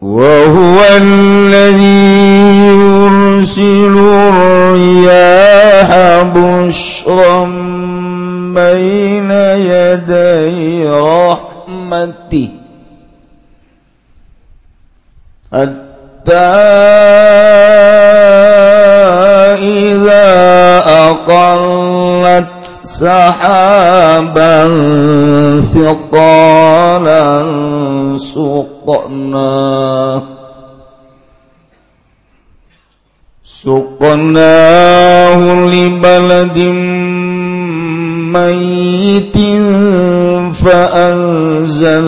وهو الذي يرسل الرياح بشرا بين يدي رحمته. حتى إذا أقلت سحابا ثقالا سقناه سقناه لبلد ميت فأنزلنا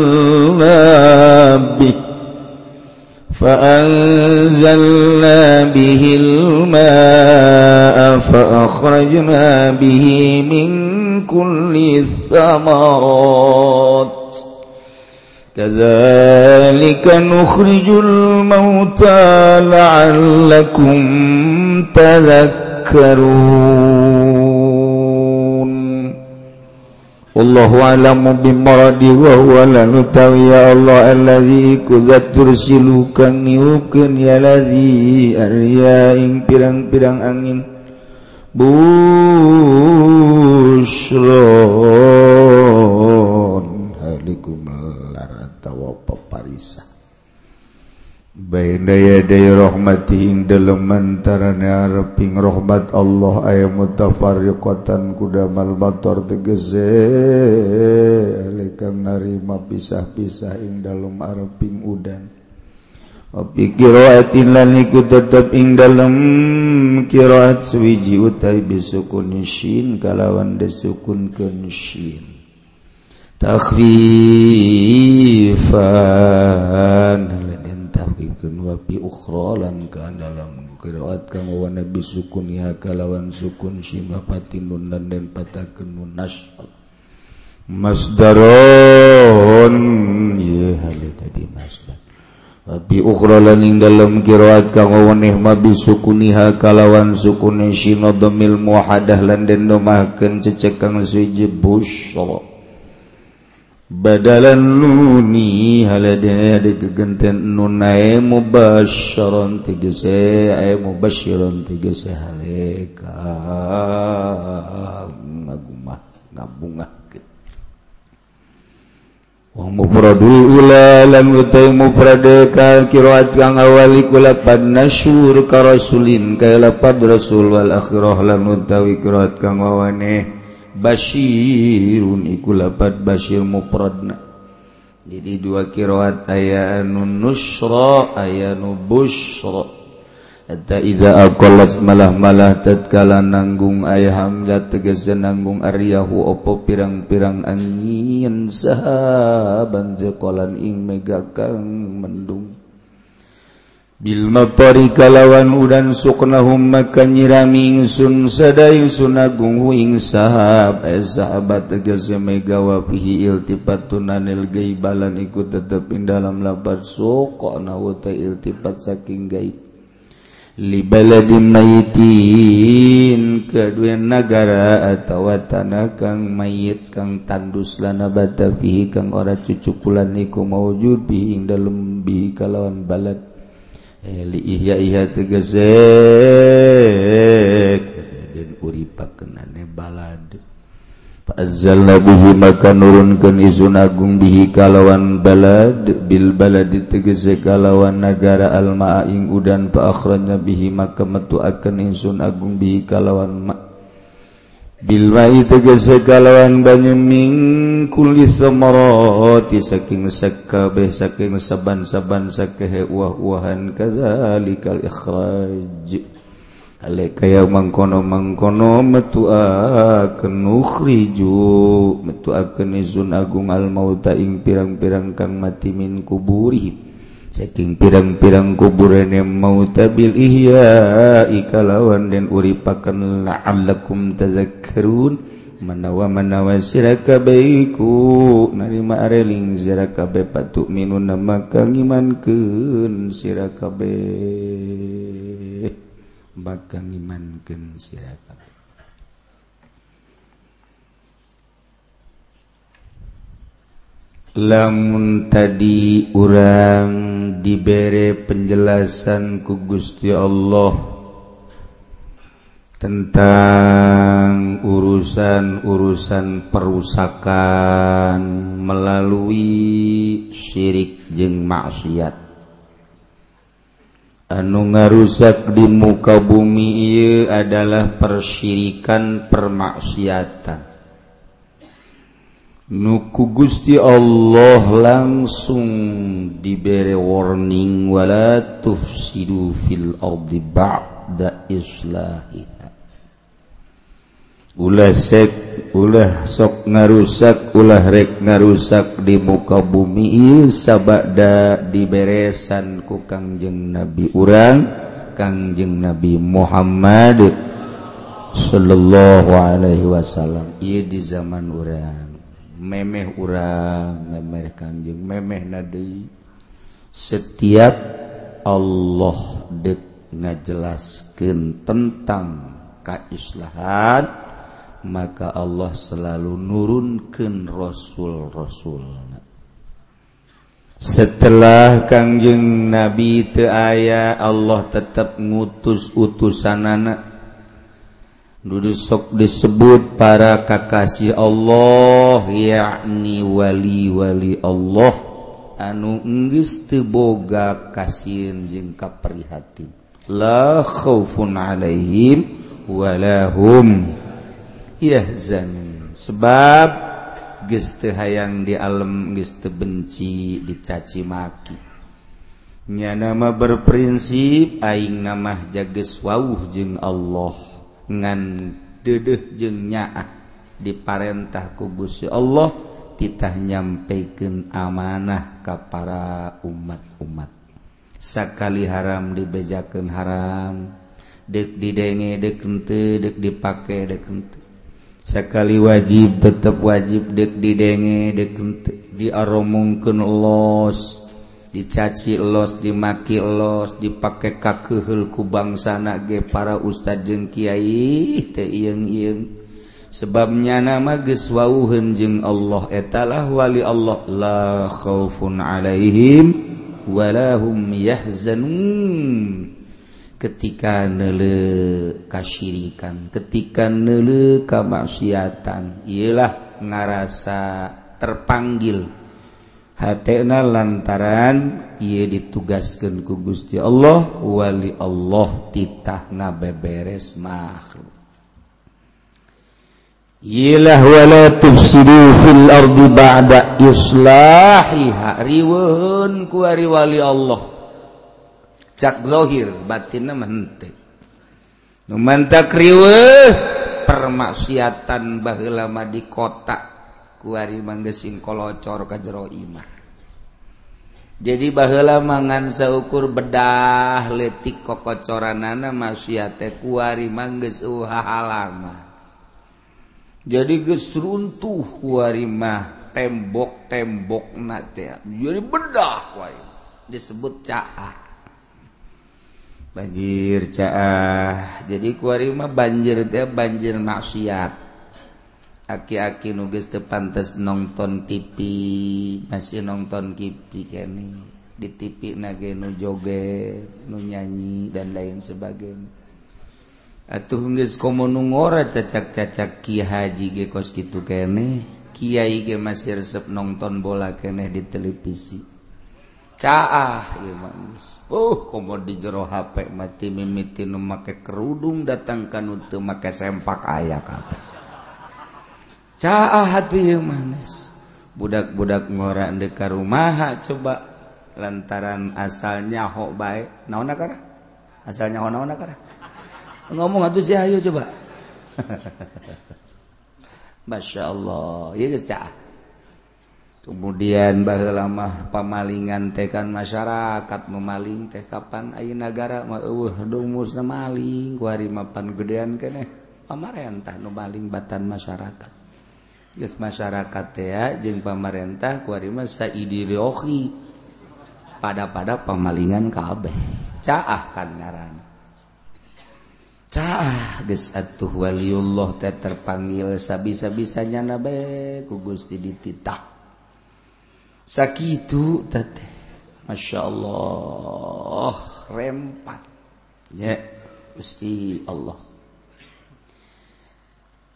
به فأنزلنا به الماء فأخرجنا به من كل الثمرات كذلك نخرج الموتى لعلكم تذكرون والله أعلم بمرضي وهو لنتوي يا الله الذي كذat tursilukan niupkeun ya ladzi arya ing pirang-pirang angin busron Bain yaday rahmati ing daleman tarana areping rahmat Allah aya mutafarriqatan kudamal motor tegese. Alikam narima pisah-pisah ing dalem areping udan. Api kiraatin lan iku tetep ing dalem kiraat swiji utai bisukun shin kalawan desukun kun shin takhrifan ukhrolan ke dalam kiraat kamu warna bisukun ya kalawan sukun simapati nun dan dan patakan munas masdaron ye hal tadi masdar. Tapi ukhrolan ing dalam kiraat kamu waneh ma bisukun ya kalawan sukun sinodamil muhadah lan den domahkan cecekang suji busro badalan nuni halade de gegenten nunai mubasyaron tigese ay mubasyiron tigese haleka. Ngagumah ngabungah Wong mufradul ula lan utai mufrade ka kiraat kang awali kulapad nasyur ka rasulin kaya lapad rasul wal akhirah lan utawi kiraat kang wawane Basirun iku lapat Basir mupradna jadi dua kiroat aya nu nusra aya nu busra hatta idza aqallat malah malah tatkala nanggung aya hamla tegese nanggung aryahu opo pirang-pirang angin sahaban jekolan ing megakang mendung. Bilmatori kalawan udan suknahum maka nyirami ingsun sadayung sunagung huing sahab. Eh sahabat tegese megawa fihi iltifatunanil gaibalan ikut tetep in dalam lapat sukna nahuta iltifat saking gaib li baladim mayitin kedua negara atau tanah kang mayit kang tandus lana bata fihi kang ora cucukulan iku maujud bihi ing dalem bihi kalawan balad. Ihya tegezeden uripane balad. Maka nurunkeun izun agung bihi kalawan balad. Bil baladi tegese kalawan nagara almaing udan fa bihi maka metu akan insun agung bihi kalawan ma Bilma itu gesegalawan banyu mingkulis semaroti saking sekabeh saking saban-saban sakehe uah-uahan kazalikal ikhraj. Ale kaya mangkono mangkono metu akan nukhriju metu akan izun agung al mauta ing pirang-pirang kang mati min kuburi. saking pirang-pirang kuburane mautabil ihya ikalawan dan uripakan la'allakum tazakkarun. Manawa manawa siraka baiku narima areling sirakabe patuk minun nama kang imankeun sirakabe bakang imankeun siraka lamun tadi urang dibere penjelasan ku Gusti Allah tentang urusan-urusan perusakan melalui syirik jeung maksiat. Anu ngarusak di muka bumi adalah persyirikan permaksiatan. nuku Gusti Allah langsung dibere warning wala tufsidu fil ardi ba'da islahiha. Ulah sek ulah sok ngarusak ulah rek ngarusak di muka bumi sabada diberesan ku kangjeng Nabi urang kangjeng Nabi Muhammad sallallahu alaihi wasallam. Ieu di zaman urang. memeh urang memeh kanjeng memeh nadi. Setiap Allah dek ngajelaskan tentang kaislahan maka Allah selalu nurunkan rasul-rasul setelah kangjeng nabi teaya Allah tetap ngutus utusan anak dudusok disebut para kakasih Allah yakni wali-wali Allah. Anu enggis teboga kasihin jeung kaprihatin la khaufun alaihim walahum yahzan sebab geste hayang di alam geste benci dicaci maki. Nya nama berprinsip aing nama jages wauh jeung Allah. ngan duduk jeung nyaah diparentah kubusi Allah titah nyampaikan amanah ka para umat-umat. Sakali haram dibejakan haram dek didenge dek henteu dek dipake dek henteu. Sakali wajib tetap wajib dek didenge dek diaromongkeun los dicaci los dimaki los dipakai kakehel ku bangsana ge para ustad jeung Kyai teh ieng-ieng sebabnya nama geswauhen jeung Allah etalah wali Allah la khaufun alaihim walahum yahzanun. Ketika nele kasyirikan ketika nele kamaksiatan ialah ngarasa terpanggil. hatna lantaran ia ditugaskan ku Gusti Allah wali Allah titah ngabeberes makhluk. Yilah wala tufsidu fil ardi ba'da islahiha riweun ku ari wali Allah. Cak zahir batinna mah henteu nu mantak riweuh permaksiatan baheula mah di kota. kuari manggesin kolocor ka jero imah. Jadi baheula mangan seukur bedah letik kokocoranana maksiate kuari manggeus uhahalama jadi gesruntuh kuari mah tembok-tembok nate jadi bedah kuari disebut caah. Banjir caah. Jadi kuari mah banjir teh banjir maksiat aki-aki nuges pantes nonton TV masih nonton kipi kene. Di TV nage nu joge nu nyanyi dan lain sebagainya. Atuh geus komo ngora cacak-cacak ki haji ge kos kitu kene. Kiai ge masih resep nonton bola kene di televisi. Caah ieu manis oh komo di jero HP mati mimiti nu make kerudung datang ka nu teu make sempak aya kabeh manis. Budak-budak ngora deka rumah coba. Lantaran asalnya ho baik naon nakara asalnya ho naon nakara ngomong atuh si ayo coba. Masya Allah. Ya geus kemudian baheula mah pamalingan tekan masyarakat memaling teh kapan ayeuna nagara mah eueuh dumusna maling. Ku hari mapan gedean keneh. Pamarentah nu maling batan masyarakat. masyarakat jeung pamarentah kuarima Saidiohi pada pada pemalingan kabeh caah kan ngaran caah geus atuh waliullah teh terpanggil sabisa-bisanya nabe ku Gusti dititah. Sakitu teh. Masya Allah rempat. Ya Gusti Allah.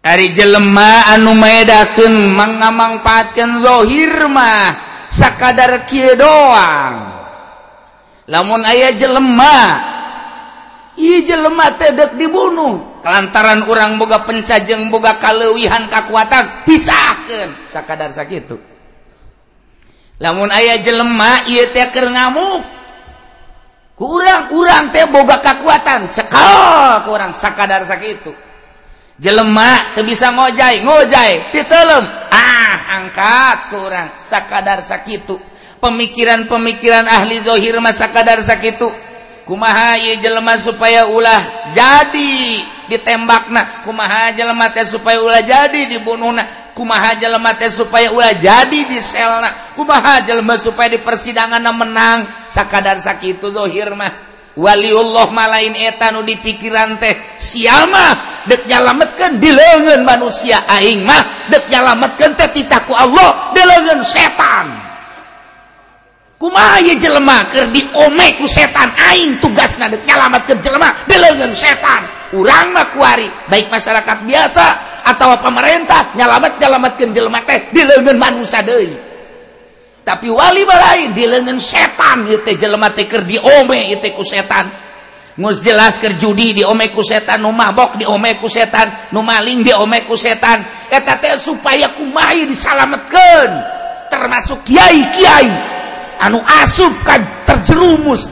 Ari jelema anu medaken mangamangpaatkeun zahir mah sakadar kieu doang. Lamun aya jelema ieu jelema teh deuk dibunuh kelantaran urang boga pencajeng boga kaleuwihan kakuatan pisahkeun sakadar sakitu. Lamun aya jelema ieu teh keur ngamuk kurang-kurang teh boga kekuatan cekal kurang sakadar sakitu jelemak bisa ngojai ngojai ditelem ah angkat kurang sakadar sakitu. Pemikiran-pemikiran ahli zohir mas sakadar sakitu. Kumaha ieu jelema supaya ulah jadi ditembakna? Kumaha jelema teh supaya ulah jadi dibunuhna? Kumaha jelema teh supaya ulah jadi diselna? Kumaha jelema supaya di persidangan menang? Sakadar sakitu zohir mah. Waliullah malain etan di pikiran teh siama dek nyalametkan di lengan manusia aing mah deknyalametkan teh titaku Allah di lengan setan. Kumaha ye jelema keur diome ku setan? Aing tugasna deknyalametkeun jelema di lengan setan. Urang mah kuari baik masyarakat biasa atau pemerintah nyalamet nyalametkeun jelema teh di lengan manusia deui. tapi wali lain di lengan setan jelemaker di ome ku setan. Mus jelas ke judi di omeku setan mabok di omeku setan numaling di omeku setan. Eta teh supaya kumai disalametkeun termasuk kiai kiai. Anu asup ka terjerumus.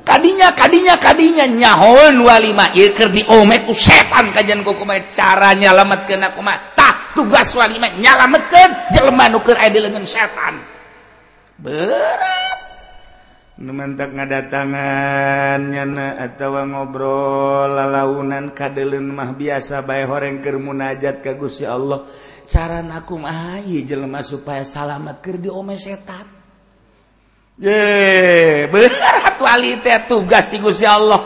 Tadinya kadinya kadinya nyahon walima keur di omeku setan kajjan kokuma cara nyalamet tah tugas walima nyalametkan keur aya di lengan setan. berat. Numantak ngadatangan nyana atawa ngobrol lalaunan kadelun mah biasa bae horeng keur munajat ka Gusti Allah. Cara nakum mah ah, jelema supaya salamat keur diome setan. Ye berat wali tugas ti Gusti Allah.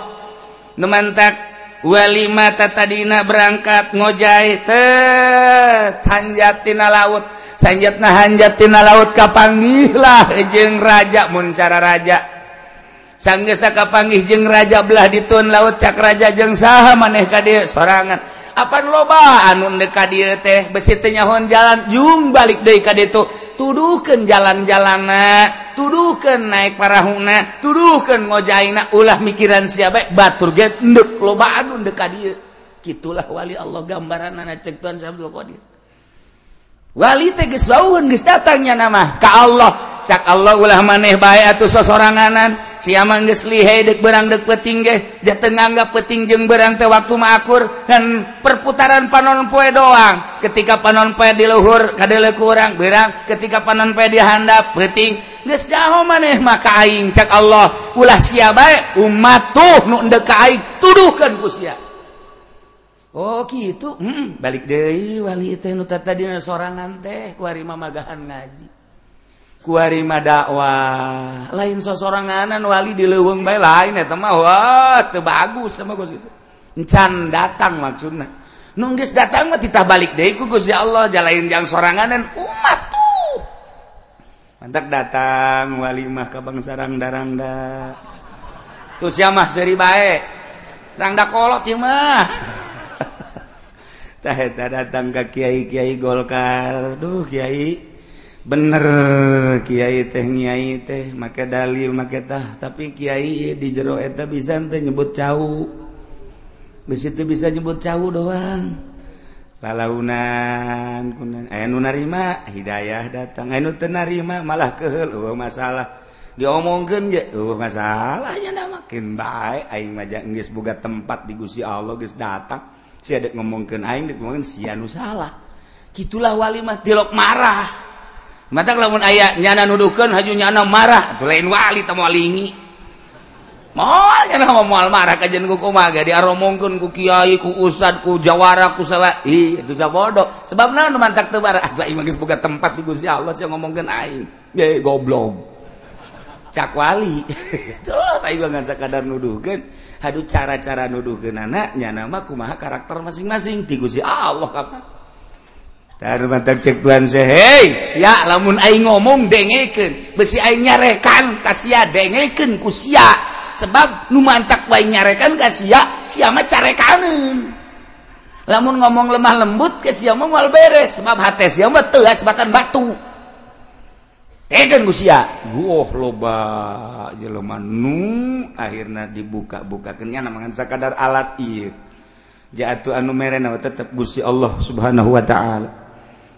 Numantak walima tatadina berangkat ngojai teh tina laut. sanjatna hanjatina laut kapanggihlah jeng raja muncara raja. Sanggesa kapanggih jeng raja belah ditun laut cak raja jeng saha maneh ka dieu sorangan. Apaan loba anun deka dieu teh besi teh jalan jung balik deui ka ditu tuduhkeun jalan-jalana tuduhkeun naik parahuna tuduhkeun ngojaina ulah mikiran siapa batur get endek loba anu deka dieu. Kitulah wali Allah gambaran anak cek Tuhan Abdul Qadir. Wali teges wawun geus datangnya nama ka Allah. Cak Allah ulah maneh bae atuh sosoranganan. Siama geus lihe deuk berang deuk peuting ge. teu anggap peuting jeung berang teh waktu maakur dan perputaran panon poe doang. Ketika panon poe di luhur kadele kurang berang, ketika panon poe di handap peuting geus jaho maneh maka aing cak Allah ulah sia bae umat tuh nu endek ka aing tuduhkeun ku sia. Oh gitu. Hmm, balik Dewali sorangan teh kuarima magahan ngaji. Kuarima dakwah. Lain sosoranganan wali di leweng bae lain eta mah wah teu bagus sama Gus itu. Encan datang maksudna. Nu geus datang mah titah balik deui ku Gusti Allah. Jalain jang soranganan umat tuh. Mantak datang walimah ka bangsarang darangda tuh siamah seuri bae. Rangda kolot ieu mah. Tahta datang ke Kiai Kiai Golkar. Duh Kiai. Bener Kyai teh Kyai teh. Make dalil make tah. Tapi Kyai di jero eta bisa teh nyebut cau. Di situ bisa nyebut cau doang. Lalaunan kunan. Eh, nu narima hidayah datang. Eh, Aya teu narima malah keheul. Eueuh masalah. Diomongkeun ge eueuh masalahnya da makin bae aing mah geus boga tempat di gusi Allah geus datang. si ngomongkan aing dek ngomongkan si anu salah. Gitulah walimah tilok marah. Mata lamun ayah nyana nudukan haju nyana marah. Tuh lain wali tamu alingi moal nyana mau moal marah kajian ku kumaga diaromongkan ku kiai ku usad ku jawara ku salah ih itu sabodo sebab naon mantak teu marah. Aing mah geus boga tempat di Gusti Allah sia ngomongkeun aing. Ye goblok. Cak wali. Terus aing bangan sakadar nuduhkeun. hadu cara-cara nuduh ke nyana mah kumaha karakter masing-masing ti Gusti Allah kapan Tar cek tuan saya, hei, sia lamun aing ngomong dengeken besi aing nyarekan ka sia kusia ku sia. Sebab nu mantak wae nyarekan ka sia, sia mah carekaneun. Lamun ngomong lemah lembut ke sia mah moal beres, sebab hate sia mah teu batan batu. Oh, loba Jelomanu akhirnya dibuka-bukakannya namangan sakadar alat I jatuh anu mere tetap Gusti Allah subhanahu Wa ta'ala.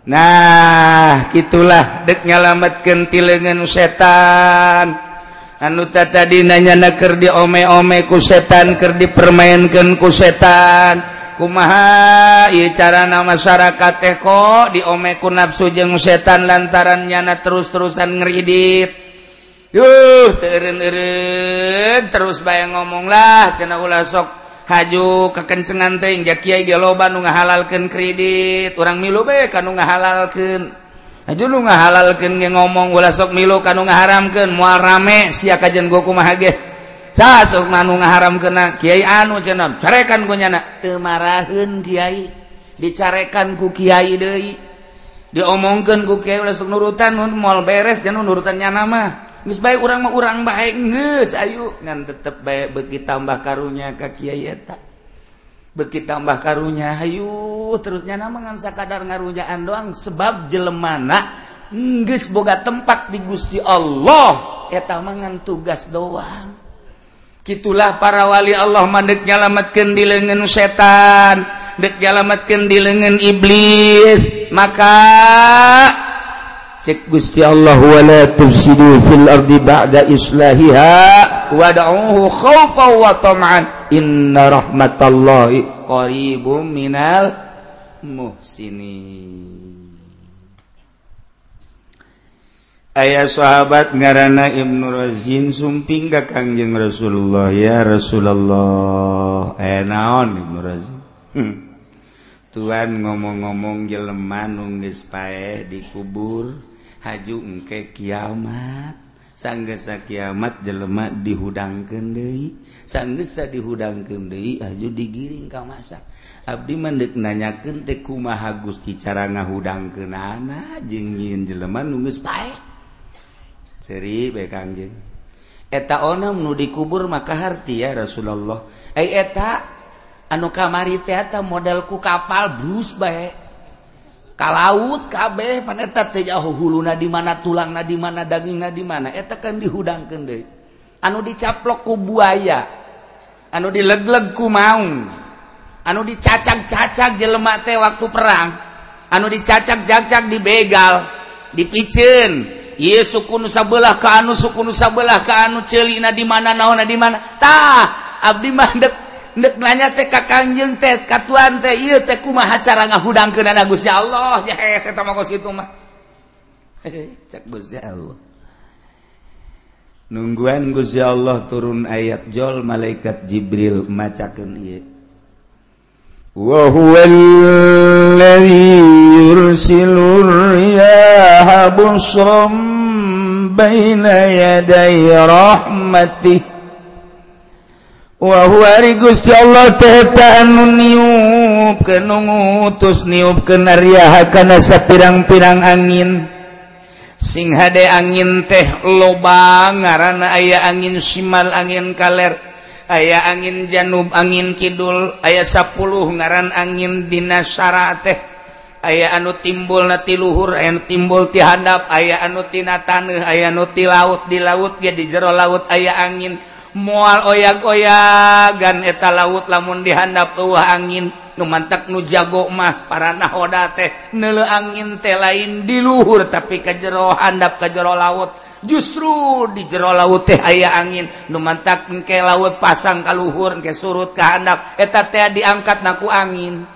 Nah gitulah dek nyalamatkan tilengan setan. Anutata dinanya naker di ome-omeku setan Ker dipermainkan ku setan. kumaha carana masyarakat teko diomeku nafsu jeng setan lantaran nyana terus-terusan ngeridit yuh terin-erin terus bayang ngomonglah cina ulah sok haju kekencengan teh ja kiai ge loba nu ngahalalkeun kredit urang milu bae kanu ngahalalkeun. Haju nu ngahalalkeun ge ngomong ulah sok milu kanu ngaharamkeun. Moal rame sia kajen go kumaha ge. manu ngaharam kena Kyai anu jenam carekan kunyana temarahun Kyai dicarekan ku Kyai Dei diomongkan ku kiai ulah sok nurutan mal beres dan nurutannya nama geus baik urang mah urang baik geus ayu. Ngan tetep baik begitu tambah karunya ka kiai eta. Beki tambah karunya ayu. Terusnya nama ngan sakadar ngarujaan doang sebab jelemana geus boga tempat di Gusti Allah. Eta mangan tugas doang. gitulah para wali Allah mandeknyalamatkan di lengan setan deknyalamatkan di lengan iblis. Maka cek Gusti Allah wa la tufsidu fil ardi ba'da islahiha. Wad'uhu khaufan wa tam'an. Inna rahmatallahi qaribum minal muhsinin. ayah sahabat ngaranana Ibnu Razin sumping ka Kangjeng Rasulullah. Ya Rasulullah. Aya naon Ibnu Razin? Hmm. Tuhan ngomong-ngomong jeleman nunggis pae dikubur haju engke kiamat. Sanggesa kiamat jelema dihudangkeun deui. Sanggesa dihudangkeun deui haju digiring ka masa. Abdi mendek nanyakeun teh kumaha Gusti cara ngahudangkeunana? Jeung nyieun jelema nunggis pae seri bekangjeng eta onam nu dikubur maka harti ya Rasulullah. Eh eta anu kamari teata modalku kapal brus bae. Ka laut kabeh paneta teh jauh huluna di mana tulang na di mana daging na di mana eta kan dihudangkeun deui. Anu dicaplok ku buaya anu dilegleg ku maung anu dicacag-cacag jelema teh waktu perang anu dicacag-cacag dibegal dipicen. Iye suku nusabelah ke anu suku nusabelah ke anu celina di mana naon di mana. Tah abdi mah dek dek nanya teh ka kanjeng teh katuan teh ieu teh kumaha cara ngahudangkeun ana Gusti Allah. Ya eta mah geus kitu mah. Cek Gusti Allah. Nungguan Gusti Allah turun ayat jol malaikat Jibril macakeun ieu. Wa huwal ladzi يرسل الرياح بشرا بين يدي رحمته. وهو رigusti Allah tehta anu niup kenu ngutus niup kena riaha kana sapirang-pirang angin sing hade angin teh loba ngaran aya angin simal angin kaler aya angin janub angin kidul aya 10 ngaran angin dinasara teh aya anu timbul nati luhur aya timbul ti handap aya anu tina taneuh aya anu ti laut di laut ge di jero laut aya angin. Mual oyag-oyagan eta laut lamun dihandap tuah angin. Nu mantak nu jago mah para nahoda teh neuleu angin teh lain di luhur tapi ke jero handap ke jero laut. Justru di jero laut teh aya angin. Nu mantak engke laut pasang ka luhur engke surut ka handap eta teh diangkat naku angin.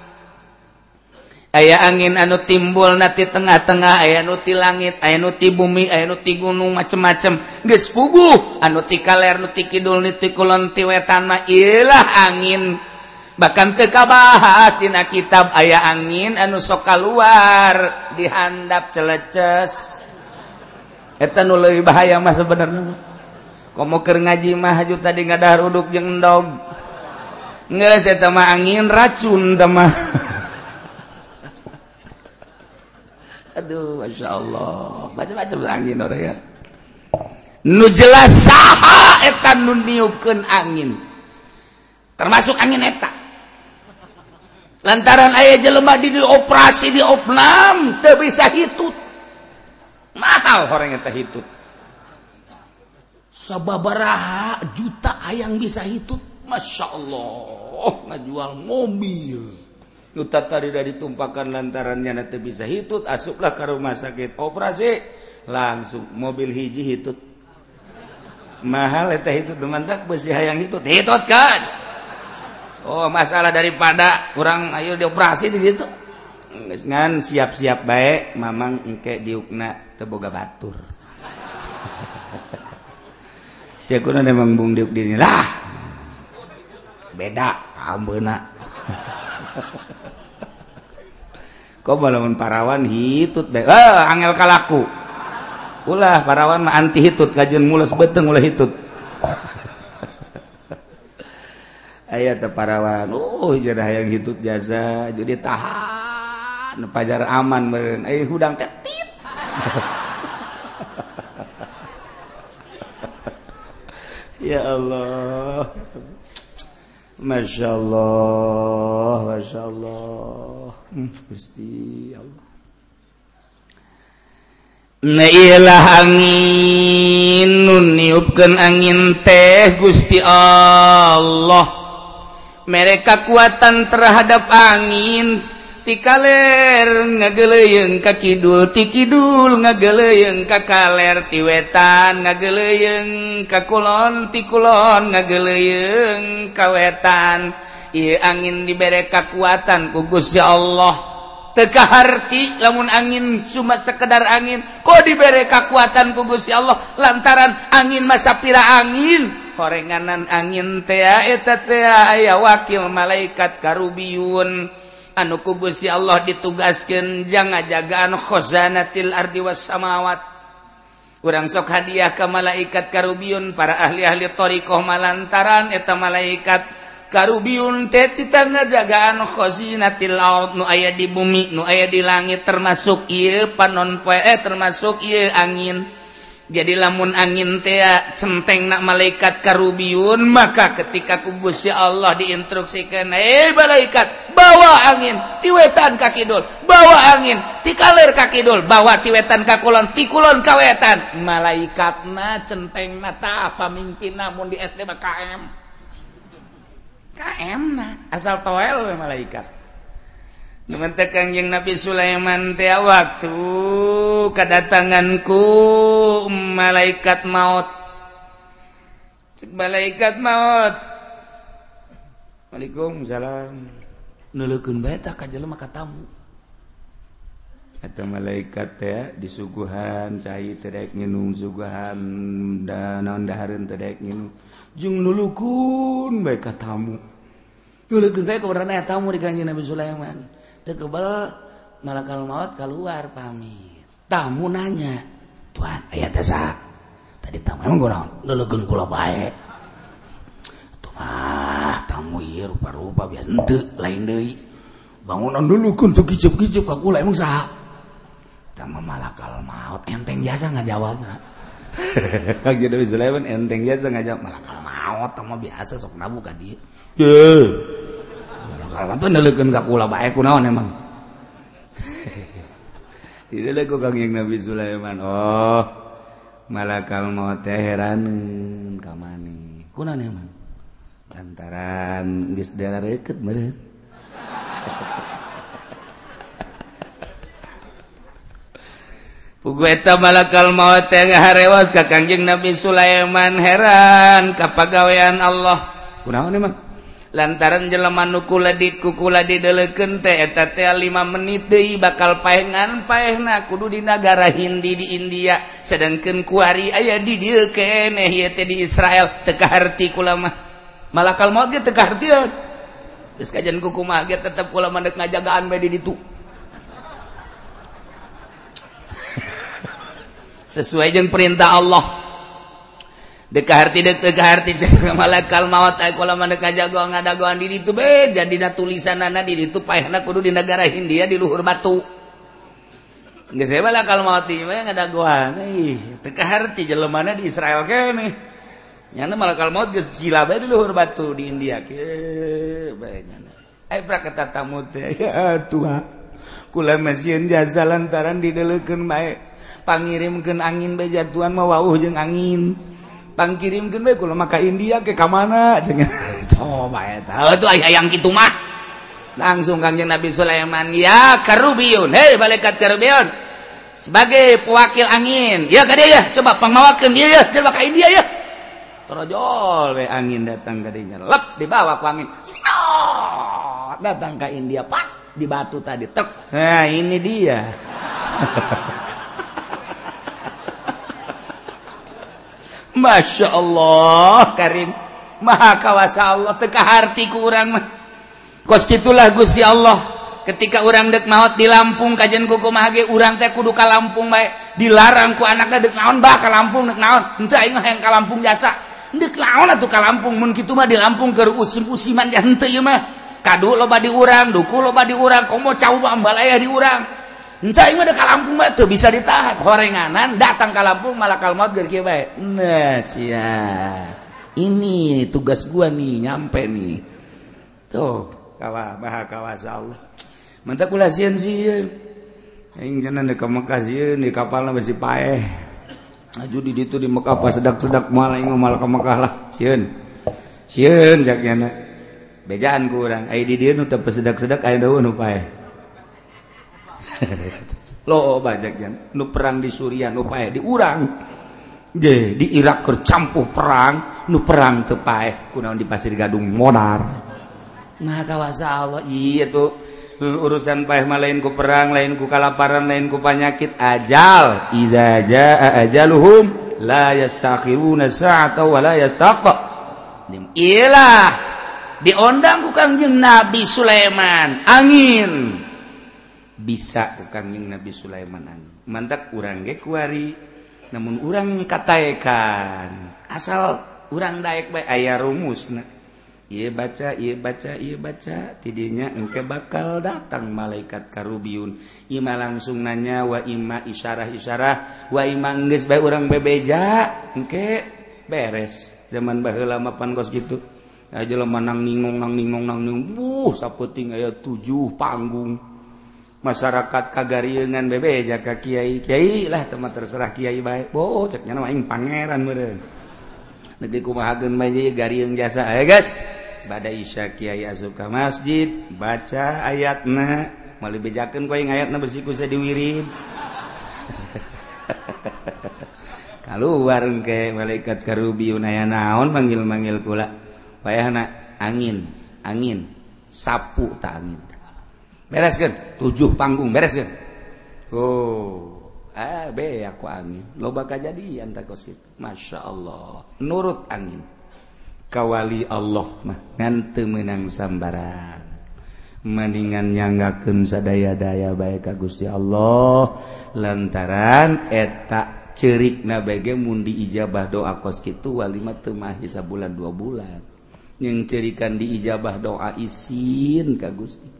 aya angin anu timbul nati tengah-tengah aya nuti langit aya nuti bumi aya nuti gunung macem-macem. Geus puguh anu ti kaler nuti kidul nuti kulon ti wetan mah ilah angin. Bahkan teu kabahas dina kitab aya angin anu sok kaluar dihandap celeces. Eta nu leuwih bahaya mah sebenarnya komo keur ngaji mah haju tadi ngadahar uduk jeung endog. Geus eta mah angin racun teh mah. Aduh Masya Allah. Macam-macam angin ya. nu jelas saha etan nuniukan angin. Termasuk angin eta. Lantaran ayah jelema di operasi di opnam teu bisa hitut. Mahal orang eta hitut. Sababaraha juta ayang bisa hitut? Masya Allah ngajual mobil. udah ditumpakan lantarannya nanti bisa hitut asuplah ke rumah sakit operasi langsung mobil hiji hitut. Mahal teh hitut temantak besi hayang hitut. Hitut kan? Oh masalah daripada orang ayo dioperasi di situ. Ngan siap-siap baik mamang engke diukna teboga batur. Siakuna memang bung diuk dini lah. Beda kambeuna kok balamun parawan hitut bae ah, eh, angel kalaku. Ulah parawan mah anti hitut kajian mulas beteng ulah hitut. Aya teh parawan. Oh jarah hayang hitut jasa. Jadi tahan pajar aman meureun. Eh hudang tetit ya Allah. Masya Allah, Masya Allah. Gusti Allah. Nailah angin nun niupkeun angin teh Gusti Allah. Mereka kekuatan terhadap angin tikaler ngageleung ka kidul ti kidul ngageleung ka kaler ti wetan ngageleung ka kulon ti kulon ngageleung ka wetan. I angin diberre kekuatan kugus ya Allah. Teka harti lamun angin cuma sekedar angin kok diberre kekuatan kugus ya Allah? Lantaran angin masa pira angin. Korenganan angin aya wakil malaikat karubiun anu kugus ya Allah ditugaskan jangan jagaan khozanatil ardi was samawat. Kurang sok hadiah ke malaikat karubiun para ahli-ahli thoriqoh malantaran eta malaikat. karubiun jagaan khozinatil laut nu aya di bumi nu aya di langit termasuk ieu panon poe eh, termasuk ieu angin. Jadi lamun angin tea centeng nak malaikat karubiun maka ketika kubus ya Allah diinstruksikan eh malaikat bawa angin tiwetan kakidul bawa angin tikalir kakidul bawa tiwetan kakulon tikulon kawetan malaikat na centeng na ta pemimpin namun di SD KM Asal toel malaikat tekan yang Nabi Sulaiman tia waktu kedatanganku malaikat maut. Cik malaikat maut. Waalaikumsalam nulukun beta kajelma katamu atau malaikat ya disuguhan cai tedek nginum suguhan dan non dahareun tedek nginum jeng nulukun baik ka tamu nulukun baik keberadaan tamu di kanjeng Nabi Sulaiman. Tekebal malakal maut keluar pamit. Tamu nanya Tuhan ayah tesa tadi tamu emang gue naon nulukun kula baik tuh mah tamu iya rupa-rupa biasa. Ente lain deh bangunan nulukun tuh kicep-kicep kakula emang sah tamu malakal maut enteng jasa nggak jawab Kanjeng Nabi Sulaiman enteng jasa ngajak malakal nyaot sama biasa sok nabu ka dia kalau kan neuleukeun ka kula bae kunaon emang Didelek ku Kangjeng Nabi Sulaiman. Oh, malakal maut teh heraneun ka mani. Kunaon emang? Lantaran geus dalareukeut meureun. Pugueta malakal maut yang harewas ka kanjeng Nabi Sulaiman heran kapagawean Allah. Kunaon emang? Lantaran jelema nu di kukula kuladi teh eta teh 5 menit deui bakal paengan paehna kudu di nagara Hindi di India sedangkan kuari aya di dieu keneh ieu teh di Israel teu kaharti kula mah. Malakal maut ge teu kahartieun. Geus kajian ku ge tetep kula mah ngajagaan bae di ditu. sesuai dengan perintah Allah. Dekahati dekahati malakal mawat ay kula mandeka jago ngadagoan di ditu be tulisan nana di ditu payahna kudu di negara Hindia di luhur batu. Geus bae malakal mawat mah ngadagoan ih teu kaharti jelemana di Israel keneh nyana malakal maut geus cila bae di luhur batu di India ke bae nyana. Ay tamu teh ya Tuhan. Kula masieun jasa lantaran dideleukeun bae. pangirimken angin bejatuhan mauwah jeung angin. Pangkirimken baik maka India ke kam mana coba itu yang gitu mah. Langsung kangjeng Nabi Sulaiman ya karubiun. Hei malaikat karubiun. Sebagai pewakil angin. Ya kade ya. Coba pangmawakeun dia ya. Coba ka India ya. Terojol we angin datang ke dia lep dibawa ke angin. Sinot! datang ke India pas di batu tadi tek. Nah ini dia. Masya Allah Karim. Maha kawasa Allah teka harti kurang mah. Kos itulah Gusti Allah. Ketika orang dek maut di Lampung kajian kuku mahage orang teh kudu ka Lampung baik dilarang ku anaknya dek naon bah ka Lampung dek naon. Henteu aing yang ka Lampung jasa dek naon atuh ka Lampung? Mun kitu mah di Lampung keur usim-usiman ya henteu ieu mah. Kadu loba di urang duku loba di urang komo cau mah ambalaya di urang. Entah ini udah ke Lampung mah tuh bisa ditahan. Horenganan datang ke Lampung malah kalmaut geus kieu bae. Nah, sia. Ini tugas gua nih nyampe nih. Tuh, kawa baha kawasa Allah. Menta kula sieun sieun. Aing cenah deuk Mekah sieun di kapalna masih paeh. Aju di ditu di Mekah pas sedak-sedak malah aing malah ke Mekah lah sieun. Sieun jak. Bejaan ku urang. Ai di dieu nu teu sedak-sedak aya daun nu paeh. lo oh, bajajan nu perang di Suriah nu pae diurang ge di Irak kercampuh perang nu perang teu pae kunaon di Pasir Gadung modar. Nah kawasa Allah. Iya tuh. Urusan paeh mah lain ku perang lain ku kalaparan lain ku penyakit ajal. Iza jaa ajaluhum la yastakhiruna sa'ata wa la yastaqa. Ilah diondang ku Kangjeng Nabi Sulaiman. Angin. bisa ku kangjeng Nabi Sulaiman anjing mantap urang ge kuari namun urang kataekan. Asal urang daek bae aya rumusna. Ieu baca ieu baca ieu baca tidinya engke bakal datang malaikat karubiun. Ima langsung nanya wa ima isyarah isyarah wa ima geus bae urang bebeja? Engke beres. Zaman baheula mah pan kos gitu. Aja lah nang ningong nang ningong nang ningong. Buh saputing aya tujuh panggung. masyarakat kagariungan bebe jaga Kyai Kyai lah teman terserah Kyai baik. Bo ceknya pangeran meren negeri kumahagen jasa guys. Badai isya Kyai asup masjid baca ayatna. Malah bejakan kau yang ayatna bersiku saya diwirid. Kalau warung ke malaikat karubi unaya naon manggil manggil kula. Payah nak angin angin. Sapu tak angin. bereskan tujuh panggung bereskan oh ah be aku angin. Lo bakal jadi tak kos itu masya Allah. Nurut angin. Kawali Allah mah ngante menang sambaran. Mendingan nyanggakeun sadaya-daya baik ka Gusti Allah. Lantaran eta cerikna bege mun diijabah doa kos kitu walimah teu mah bulan dua bulan. Yang cerikan diijabah doa isin ka Gusti.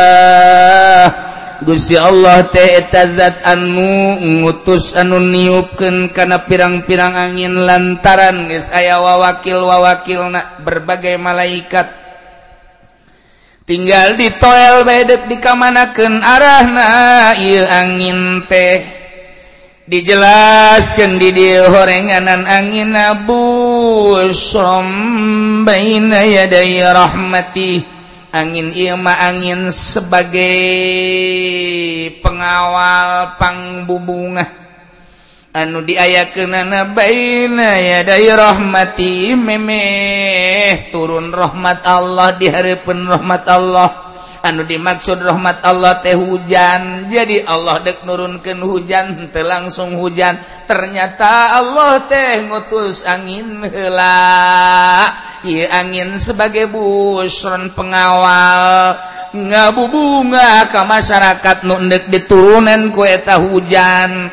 Gusti Allah teetazatmu ngutus anu niupken kana pirang-pirang angin lantaran guys aya wawakil wawakil na berbagai malaikat. Tinggal di toel bedek dikamanaken arah na angin teh dijelaskan di dia horenganan angin Abu sombaina yadai angin Ima angin sebagai pengawal pangbubunga anu diaya kenana baina ya dari rahmati meme turun rahmat Allah di hari pun rahmat Allah. anu dimaksud rahmat Allah teh hujan. Jadi Allah dek nurunkan hujan te langsung hujan. Ternyata Allah teh ngutus angin hela ia angin sebagai busron pengawal. Ngabubunga ke masyarakat nundek diturunan kueta hujan.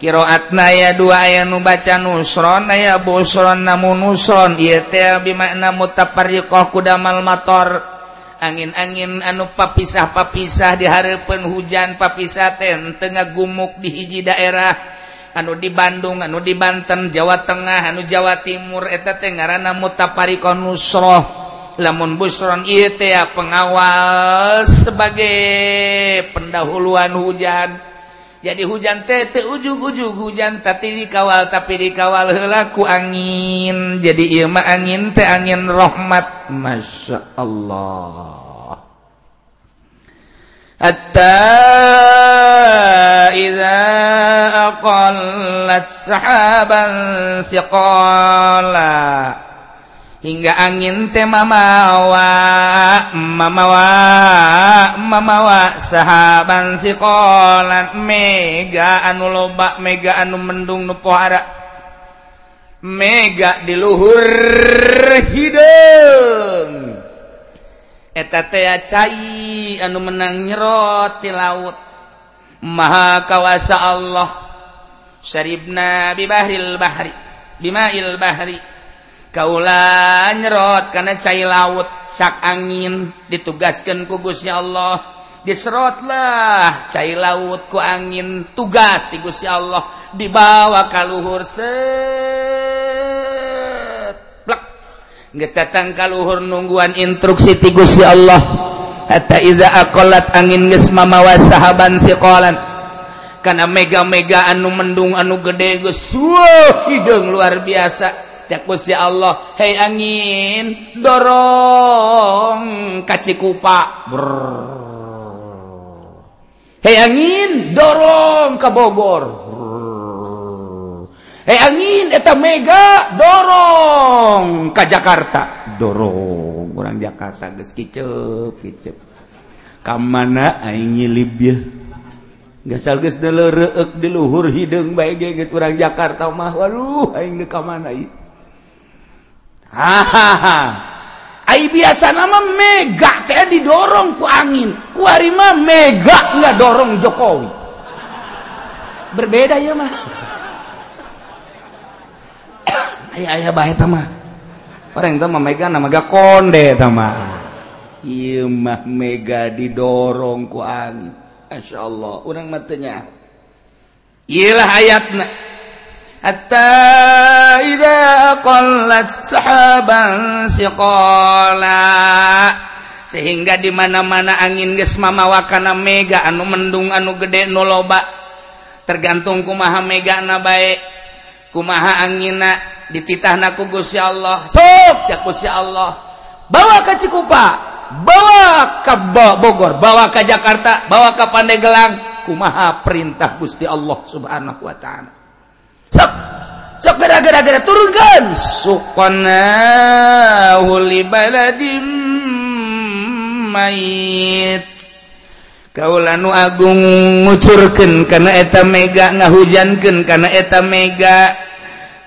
Kiroatna ya dua aya nu baca nusron aya busron namun nusron. Ieu teh bimakna mutafarriqah kudamal motor angin-angin anu papisah papisah diharapkan hujan papisaten Tengah gumuk di hiji daerah. Anu di Bandung anu di Banten Jawa Tengah anu Jawa Timur eta Tenggara mutaparikon Nusroh lamun busron itu pengawal sebagai pendahuluan hujan. jadi hujan tete ujug-ujug hujan tapi dikawal tapi dikawal helaku angin. Jadi ilma angin teh angin rahmat. Masya Allah hatta idza aqallat sahaban siqala hingga angin teh mamawa mamawa mamawa. Sahaban sikolan mega anu loba mega anu mendung nu pohara. Mega di luhur hideung eta teh cai anu menang nyerot di laut. Maha kawasa Allah. Syaribna bibahril bahri. Bimail bahri. Kaula nyerot karena cair laut sak angin ditugaskan kugusnya Allah. Diserotlah cair laut ku angin tugas tigusnya Allah. Dibawa kaluhur seplek geus datang kaluhur nungguan instruksi ti Gusti Allah. Hatta iza aqallat angin geus mamawa sahaban siqalan. Karena mega-mega anu mendung anu gede geus hideung luar biasa. yakusi Allah hei angin dorong kacikupa. Hei angin dorong ke Bogor. Hei angin eta mega dorong ke Jakarta. Dorong orang Jakarta geus kicep kicep. Ka mana aing nyilib ya gasal geus di luhur hidung baik geus urang Jakarta mah. Waduh aing di ka mana ieu? hahaha. Biasa nama mega teh didorong ku angin. Kuari mah mega nggak dorong Jokowi. Berbeda ya mah. Ayah ayah bahaya tama orang itu mah mega nama gak konde tama iya mah mega didorong ku angin. Masya Allah. Orang matanya iyalah ayatnya hatta idza qallat sahaban siqala sehingga di mana-mana angin geus mamawakana mega anu mendung anu gede nu loba. Tergantung kumaha mega na bae. Kumaha angina dititahna ku Gusti Allah. Sok ya Gusti Allah. Bawa ka Cikupa bawa ka Bogor bawa ka Jakarta bawa ka Pandeglang. Kumaha perintah Gusti Allah subhanahu wa taala. gara-gara turunkan. Sukonahulibaladim mayit. Kaula nu Agung ngucurkan karena eta mega ngahujankan karena eta mega.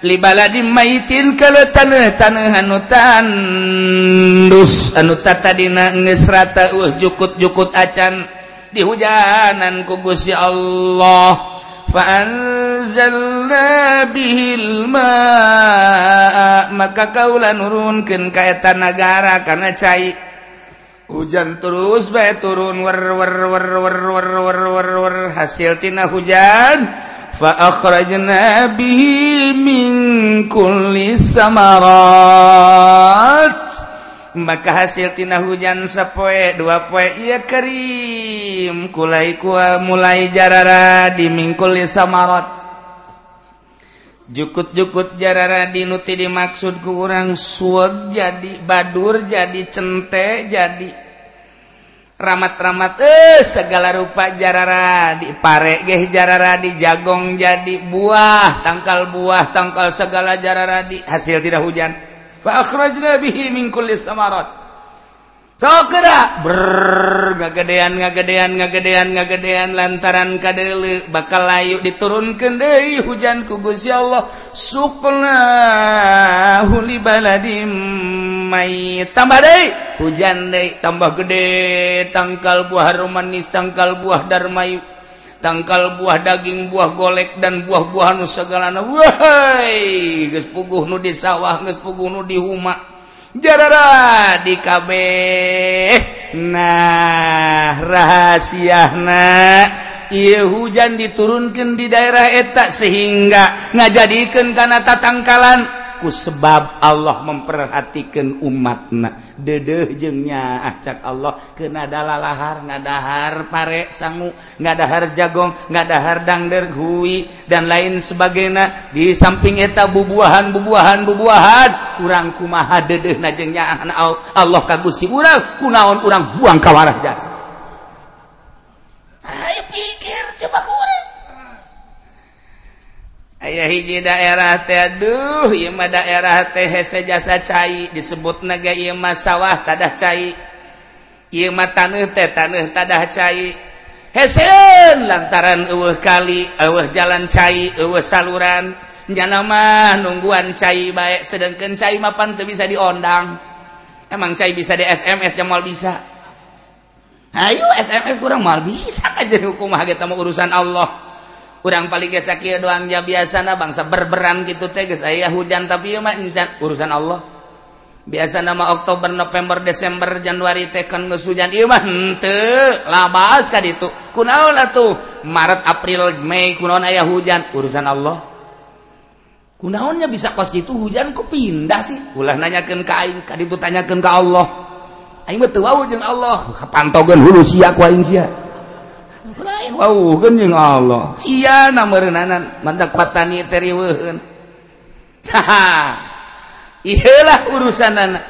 Libaladim mayitin kalau tanah tanah anu tandus anu tata dina geus rata uh jukut-jukut acan dihujanan ku Gusti Allah. Faanzalna bihil ma'a maka kaula nurunkeun ka eta nagara kana cai. Hujan terus bae turun wer wer wer wer wer wer wer wer. Hasil tina hujan. fa akhrajna bihi min kulli samarat maka hasiltina hujan sepoe dua poe ia Kerim kulai kua mulai jarara dimingkuli samarot. Jukut-jukut jarara dinuti dimaksud ku orang suweb jadi badur jadi cente jadi. Ramat-ramat eh segala rupa jarara di pare geh jarara di jagong jadi buah tangkal buah tangkal segala jarara di hasil tidak hujan. Faakhrajna bihi min kulli samarat. Sokera ber ngagadean ngagadean ngagadean ngagadean lantaran kadele bakal layu diturunkan deui hujan ku Gusti Allah. Sukna huli baladim mai tambah deui hujan deui tambah gede. Tangkal buah manis tangkal buah darmayu. tangkal buah daging buah golek dan buah-buahan segala puguh nu di sawah puguh nu di huma. Jarara di KB nah rahasia nah ia hujan diturunkan di daerah etak sehingga ngajadikan karena tatangkalan. ku sebab Allah memperhatikan umatna. Dedeh jengnya acak Allah. Ke nadala lahar ngadahar pare sangu ngadahar jagong ngadahar dangder hui dan lain sebagainya. Di samping eta bubuahan bubuahan bubuahan kurang kumaha dedeh najengnya Allah kagusi urang. Kunaon urang buang kawarah jasa. Ayo pikir coba kurang. Ayah hiji daerah teh aduh ieu mah daerah teh hese jasa cai disebutna ge ieu mah sawah tadah cai. Ieu mah taneuh teh taneuh tadah cai. Heseun lantaran eueuh kali, eueuh jalan cai, eueuh saluran. Nyana mah nungguan cai bae sedengkeun cai mapan teu bisa diondang. Emang cai bisa di SMS jamal bisa. Ayo SMS kurang mal bisa kan jadi hukum mah mah urusan Allah. kurang paling sakit doangnya biasanya bangsa berberan gitu teges ayaah hujan tapi mancat urusan Allah. Biasa nama Oktober November Desember Januari tekan ngesujan iman labas kan itu kunaola tuh Maret April Mei kunaon ayah hujan urusan Allah. Kunaonnya bisa kos gitu hujan kok pindah sih? Ulah nanyakan ka aing kaditu tanyakan ke Allah. Aing betul wau jeung Allah. Kapantogeun hulu sia ku aing sia. Allah. Patanilah urusan anak.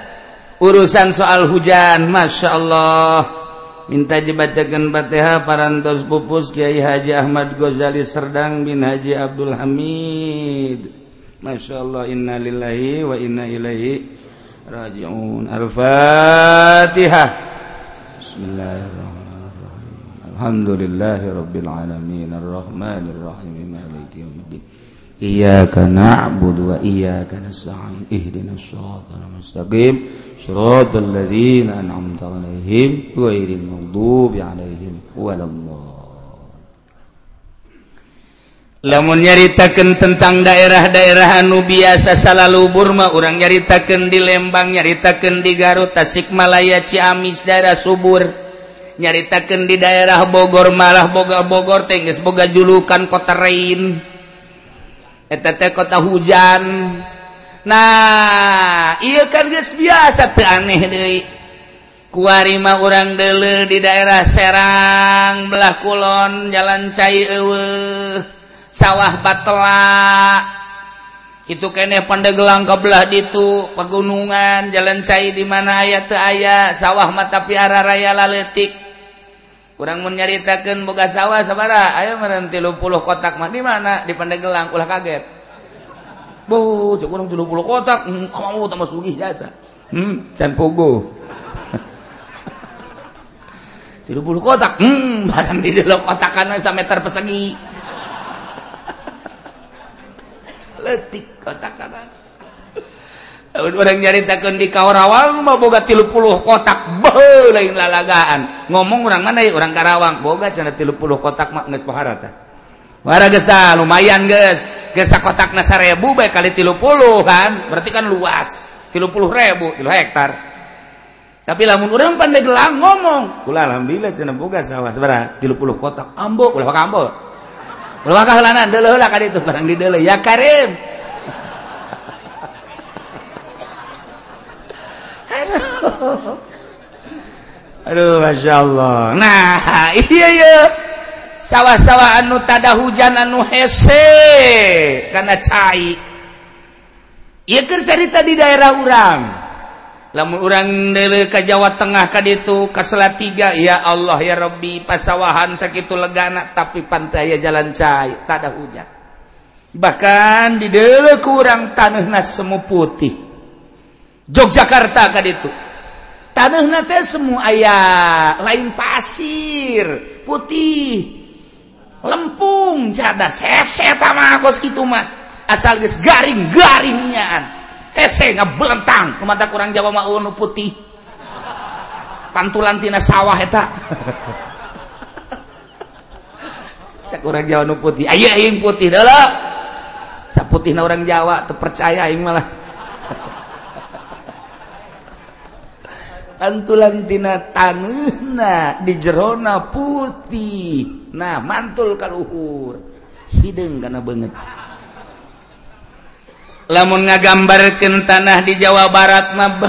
Urusan soal hujan Masya Allah minta jebacakan Bateha parantos pupus Kyai Haji Ahmad Ghazali Serdang bin Haji Abdul Hamid. Masya Allah innalillahi wa inna ilaihi rajiun. Al-fatihah. Bismillahirrahmanirrahim. Alhamdulillahi Rabbil Alamin. Ar-Rahmanir Rahim Maliki Yawmiddin. Iyyaka na'budu wa iyyaka nasta'in. Ihdinas siratal mustaqim Siratal ladzina an'amta 'alaihim ghairil maghdubi 'alaihim waladdallin. Lamun nyaritakeun tentang daerah-daerah anu biasa salalu Burma urang nyaritakeun di Lembang nyaritakeun di Garut Tasikmalaya Ciamis daerah subur. nyaritakan di daerah Bogor malah boga Bogor teges boga julukan kota Rain etete kota hujan. Nah iya kan guys biasa tuh aneh deh kuarima orang dele di daerah Serang belah kulon jalan cai ewe sawah batela. Itu kene pandegelang ke belah ditu pegunungan jalan cai di mana ayat tuh ayah sawah mata piara raya laletik. kurang menyaritakan boga sawah sabara ayo meren tilu puluh kotak mah di mana? Di Pandeglang ulah kaget. Bu cek kurang tilu puluh kotak hmm, kamu tambah sugih jasa? Hmm can pogo tilu puluh kotak hmm barang di dalam kotak kanan meter persegi letik kotak kanan. orang nyaritakan di Karawang mau boga tilu puluh kotak beuh lain lalagaan. Ngomong orang mana ya orang Karawang? Boga cina tilu puluh kotak mak nges paharata Wara geus dah lumayan geus. Geus sakotakna 1000 bae kali 30 kan berarti kan luas. 30.000 kilo hektar. Tapi lamun urang pandai gelang ngomong kula alhamdulillah cenah boga sawah sabaraha 30 kotak. Ambo ulah ka ambo. Ulah ka heulanan deuleuh lah ka ditu barang di deuleuh. Ya karim. Aduh Masya Allah. Nah iya, sawah-sawah anu tada hujan anu hese karena cair Iya cerita di daerah urang. Lamun urang dele ke Jawa Tengah ka itu ka tiga ya Allah ya Robbi pasawahan sakitu legana tapi pantai jalan cair tada hujan. Bahkan di dele kurang tanah nas semu putih. Yogyakarta ka itu tanah semua ayah lain pasir putih lempung cadas hese tamah kos gitu mah. Asal geus garing garingnya hese ngebelentang. Kumata kurang jawa mah unu putih. Pantulan tina sawah eta. Kurang jawa nu putih. Ayo aing putih dah lah putih orang jawa terpercaya aing malah. antulantina tanna di jerona putih. Nah mantul kaluhur hidung karena banget lamun ngagambarkan tanah di Jawa Barat mah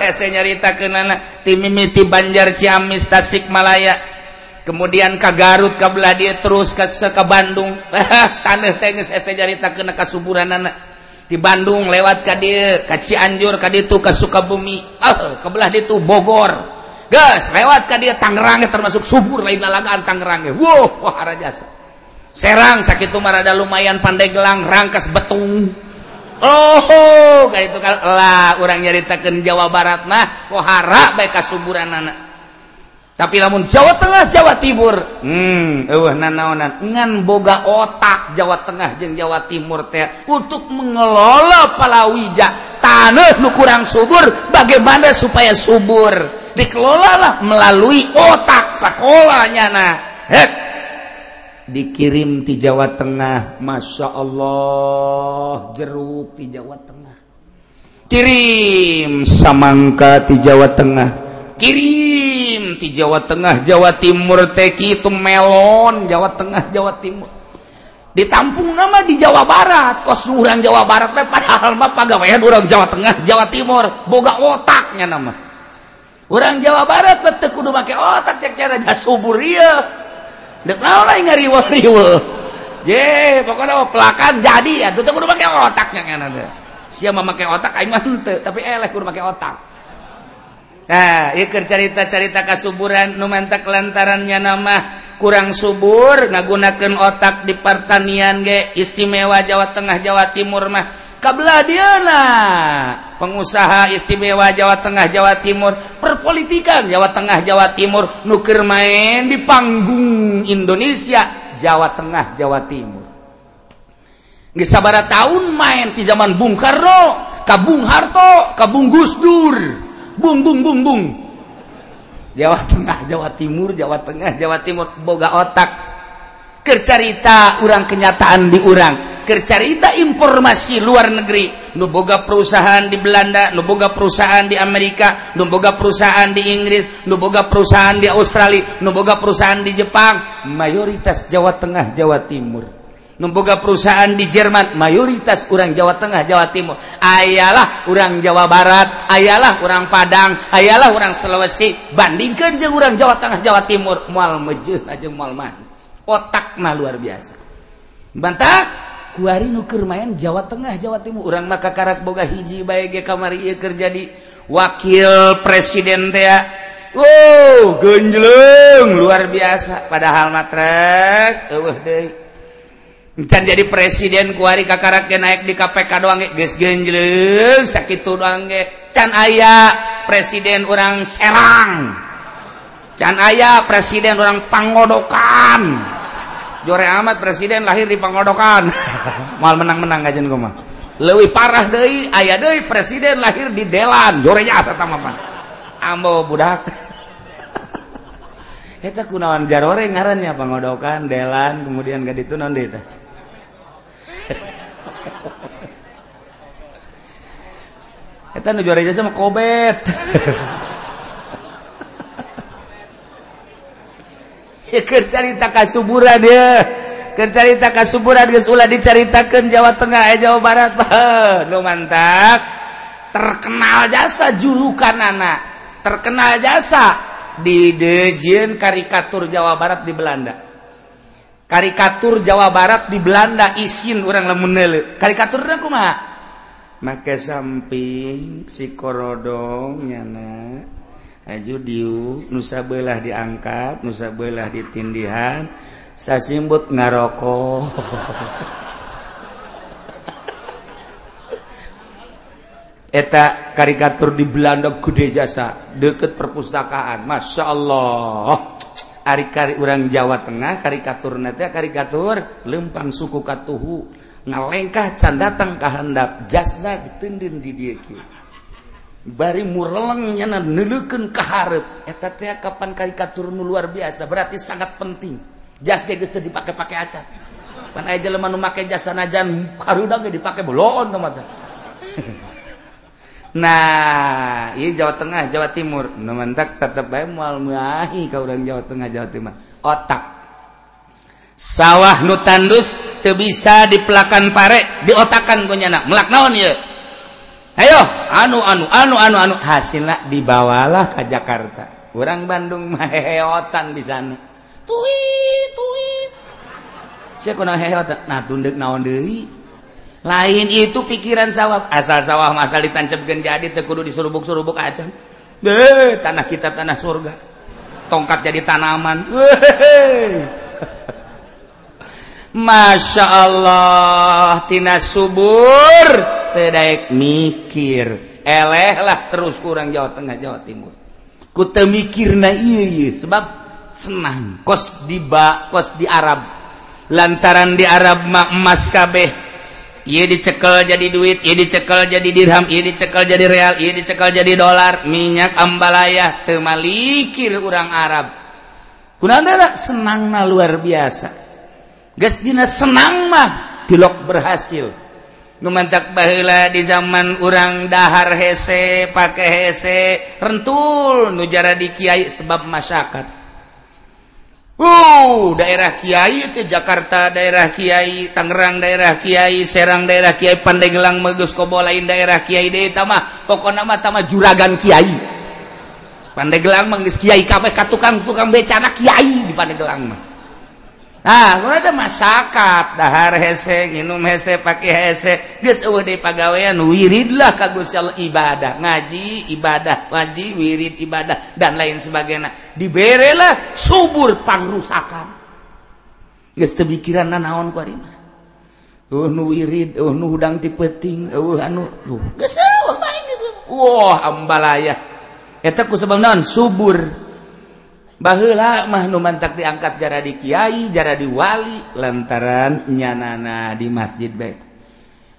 hese nyarita ke nana timimiti Banjar Ciamis Tasikmalaya. Kemudian ke Garut ke Beladia terus ke, ke Bandung. Tanah tenges hese nyarita ke kasuburan anak. di Bandung lewat Kadir Kaci Anjur Ka itu ke Sukabumi. Oh, kebelah itu Bogor. Guys lewat Ka dia Tangerang termasuk subur lain lalagaan Tangerang. Wow wah jasa. Serang sakit marada lumayan pandai gelang rangkas betung. Oh, oh itu lah orang nyaritakan Jawa Barat mah kohara baik kasuburan anak. tapi namun Jawa Tengah Jawa Timur. Hmm, uh, nanaonan ngan boga otak Jawa Tengah jeung Jawa Timur teh untuk mengelola palawija. Tanah nu kurang subur bagaimana supaya subur? Dikelolalah melalui otak sekolahnya nah. Hek. dikirim di Jawa Tengah Masya Allah jeruk di Jawa Tengah. Kirim samangka di Jawa Tengah. kirim di Jawa Tengah Jawa Timur Teki itu melon Jawa Tengah Jawa Timur. Ditampung nama di Jawa Barat kos nuran Jawa Barat teh padahal mah pagawean orang Jawa Tengah Jawa Timur boga otaknya nama. Orang Jawa Barat betul kudu make otak cek cara jas subur iya. Dek naon lain ngariwa riwa je pokoknya pelakan jadi ya tuh kudu make otaknya kan ada siapa make otak aing mah tapi eleh kudu make otak. Nah, cerita-carita kasuburan numantak lantarannya nama kurang subur ngagunakan otak di pertanian ge istimewa Jawa Tengah Jawa Timur mah. Kabladiana pengusaha istimewa Jawa Tengah Jawa Timur perpolitikan Jawa Tengah Jawa Timur nuker main di panggung Indonesia Jawa Tengah Jawa Timur. Nggak sabar tahun main di zaman Bung Karno, Kabung Harto, Kabung Gus Dur. bung bung bung bung. Jawa Tengah Jawa Timur Jawa Tengah Jawa Timur boga otak. Kercarita urang kenyataan di urang. Kercarita informasi luar negeri. Nuboga perusahaan di Belanda nuboga perusahaan di Amerika nuboga perusahaan di Inggris nuboga perusahaan di Australia nuboga perusahaan di Jepang. Mayoritas Jawa Tengah Jawa Timur. Numboga perusahaan di Jerman mayoritas orang Jawa Tengah Jawa Timur. Ayalah orang Jawa Barat ayalah orang Padang ayalah orang Sulawesi. Bandingkan jeung orang Jawa Tengah Jawa Timur. Mual mejeuh aja mual mah otakna luar biasa. Bantah kuari nu main Jawa Tengah Jawa Timur. Urang mah kakarak boga hiji bae ge kamari ieu keur jadi wakil presiden teh Wow, genjleng luar biasa. Padahal matrek eueuh deui. Encan jadi presiden kuari kakarak ge naik di KPK doang ge geus genjleng sakitu doang ge. Can aya presiden orang Serang. Can aya presiden orang Pangodokan. Jore amat presiden lahir di Pangodokan. Mal menang-menang gajen mah. Leuwih parah deui aya deui presiden lahir di Delan. Jorenya asa tamapan. Ambo budak. Eta kunawan jarore ngarannya Pangodokan, Delan, kemudian gak ditunon deui Eta nu juara jasa mah kobet. ya kercarita kasuburan ya. Kercarita kasuburan geus ulah dicaritakeun Jawa Tengah eh Jawa Barat. Nu mantap. Terkenal jasa julukan anak. Terkenal jasa di dejeun karikatur Jawa Barat di Belanda. karikatur Jawa Barat di Belanda isin orang lemun karikaturnya kuma make samping si korodong nyana. Aju diu nusa belah diangkat nusa belah ditindihan sasimbut ngaroko eta karikatur di Belanda gede jasa deket perpustakaan Masya Allah. ari-kari urang Jawa Tengah karikatur nanti karikatur lempang suku katuhu. Ngalengkah can datang ka handap jasna ditendeun di dia bari murlengnya nyana neuleukeun ka hareup. Eta teh kapan karikatur nu luar biasa berarti sangat penting. Jas ge geus teu dipake-pake acan. Pan aya jelema nu make jas sanajan harudang ge dipake beloon teh. Nah ini Jawa Tengah Jawa Timur. Mementak tetap mual muahi kau orang Jawa Tengah Jawa Timur. Otak. Sawah nu tandus teu bisa dipelakan pare diotakan kunyana melak naon ya ayo anu anu anu anu anu. Hasilnya dibawalah ke Jakarta. Orang Bandung mah heheotan di sana tui tui saya kuna heheotan? Nah tunduk naon deui? lain itu pikiran sawwab asal sawah masa ditancapkan jadi tekudu disurubuk-surubuk aja. Be tanah kita tanah surga. Tongkat jadi tanaman. Wehehe. Masya Allah tina subur. Tedaik mikir. Elehlah terus kurang Jawa Tengah Jawa Timur. Kuta mikir na iya iya sebab senang. Kos di ba kos di Arab. Lantaran di Arab mak emas kabeh. ia dicekel jadi duit ia dicekel jadi dirham ia dicekel jadi real ia dicekel jadi dolar. Minyak ambalaya temalikir orang Arab. Kunandana senangna luar biasa. Gas dina senang mah dilok berhasil. Numantak baheula di zaman orang dahar hese pakai hese rentul nujara di kiai sebab masyarakat. Uh daerah Kyai itu Jakarta daerah Kyai Tangerang daerah Kyai Serang daerah Kyai Pandeglang Megus Kobo lain daerah Kyai de tama pokok nama tama juragan Kyai Pandeglang manggis Kyai kabeh ka tukang tukang becana Kyai di Pandeglang mah. Ah, ada masyarakat dahar hese minum hese pakai hese. Geus eueuh deui pagawean wiridlah ka Gusti Allah ibadah. Ngaji ibadah. Ngaji wirid ibadah. Dan lain sebagainya. Diberelah subur pangrusakan. Geus teu pikiran naon ku ari mah? Eueuh nu wirid eueuh nu hudang ti peuting eueuh anu tuh geus eueuh bae geus wah ambalaya eta ku sebab naon? Subur. bahula mah nu mantak diangkat jara di Kyai jara diwali lantaran nyanana di masjid baik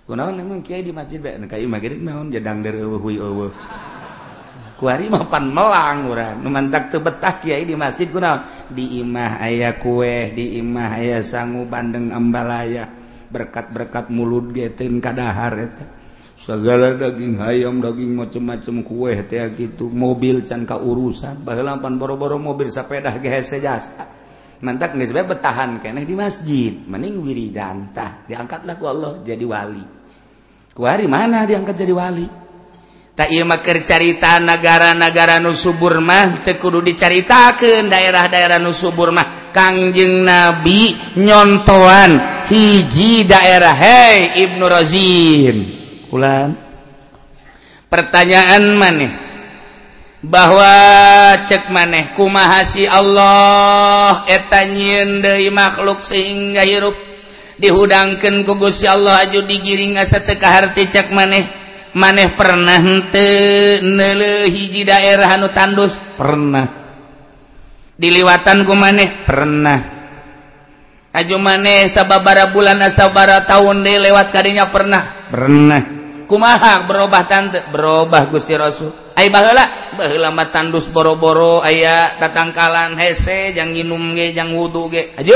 kunaon emang Kyai di masjid bae nah, imah maghrib naon jadang dari hui eueuh. Kuari mah pan melang urang. Nu mantak teu betah Kyai di masjid kunaon. Di imah aya kue di imah aya sangu bandeng ambalaya. Berkat-berkat mulut geteun kadahar eta. segala daging ayam daging macem-macem kue teh gitu mobil canka urusan balampan boro-boro mobil sepeda GHC jasa. Mantak nggak sebab bertahan kene di masjid. Mending wiridantah diangkatlah ku Allah jadi wali. Ku hari mana diangkat jadi wali? Tak iya maker carita negara-negara nu subur mah teu kudu dicaritakeun daerah-daerah nu subur mah. Kangjeng Nabi nyontoan hiji daerah hei Ibnu Razin ulan. Pertanyaan maneh. Bahwa cek maneh kumahasi Allah? Etanyin dari makhluk sehingga hirup. Dihudangkan ku Gusti Allah aju digiring asa teu kaharti cek maneh. Maneh pernah henteu neuleuhi hiji daerah anu tandus? Pernah. Diliwatan ku maneh? Pernah. Aju maneh sababara bulan asabara tahun dilewat kadinya pernah? Pernah. kumaha? Berubah tante berubah Gusti Rasul. Ay baheula baheula tandus boro-boro aya tatangkalan hese jang nginum ge jang wudu ge. Ayo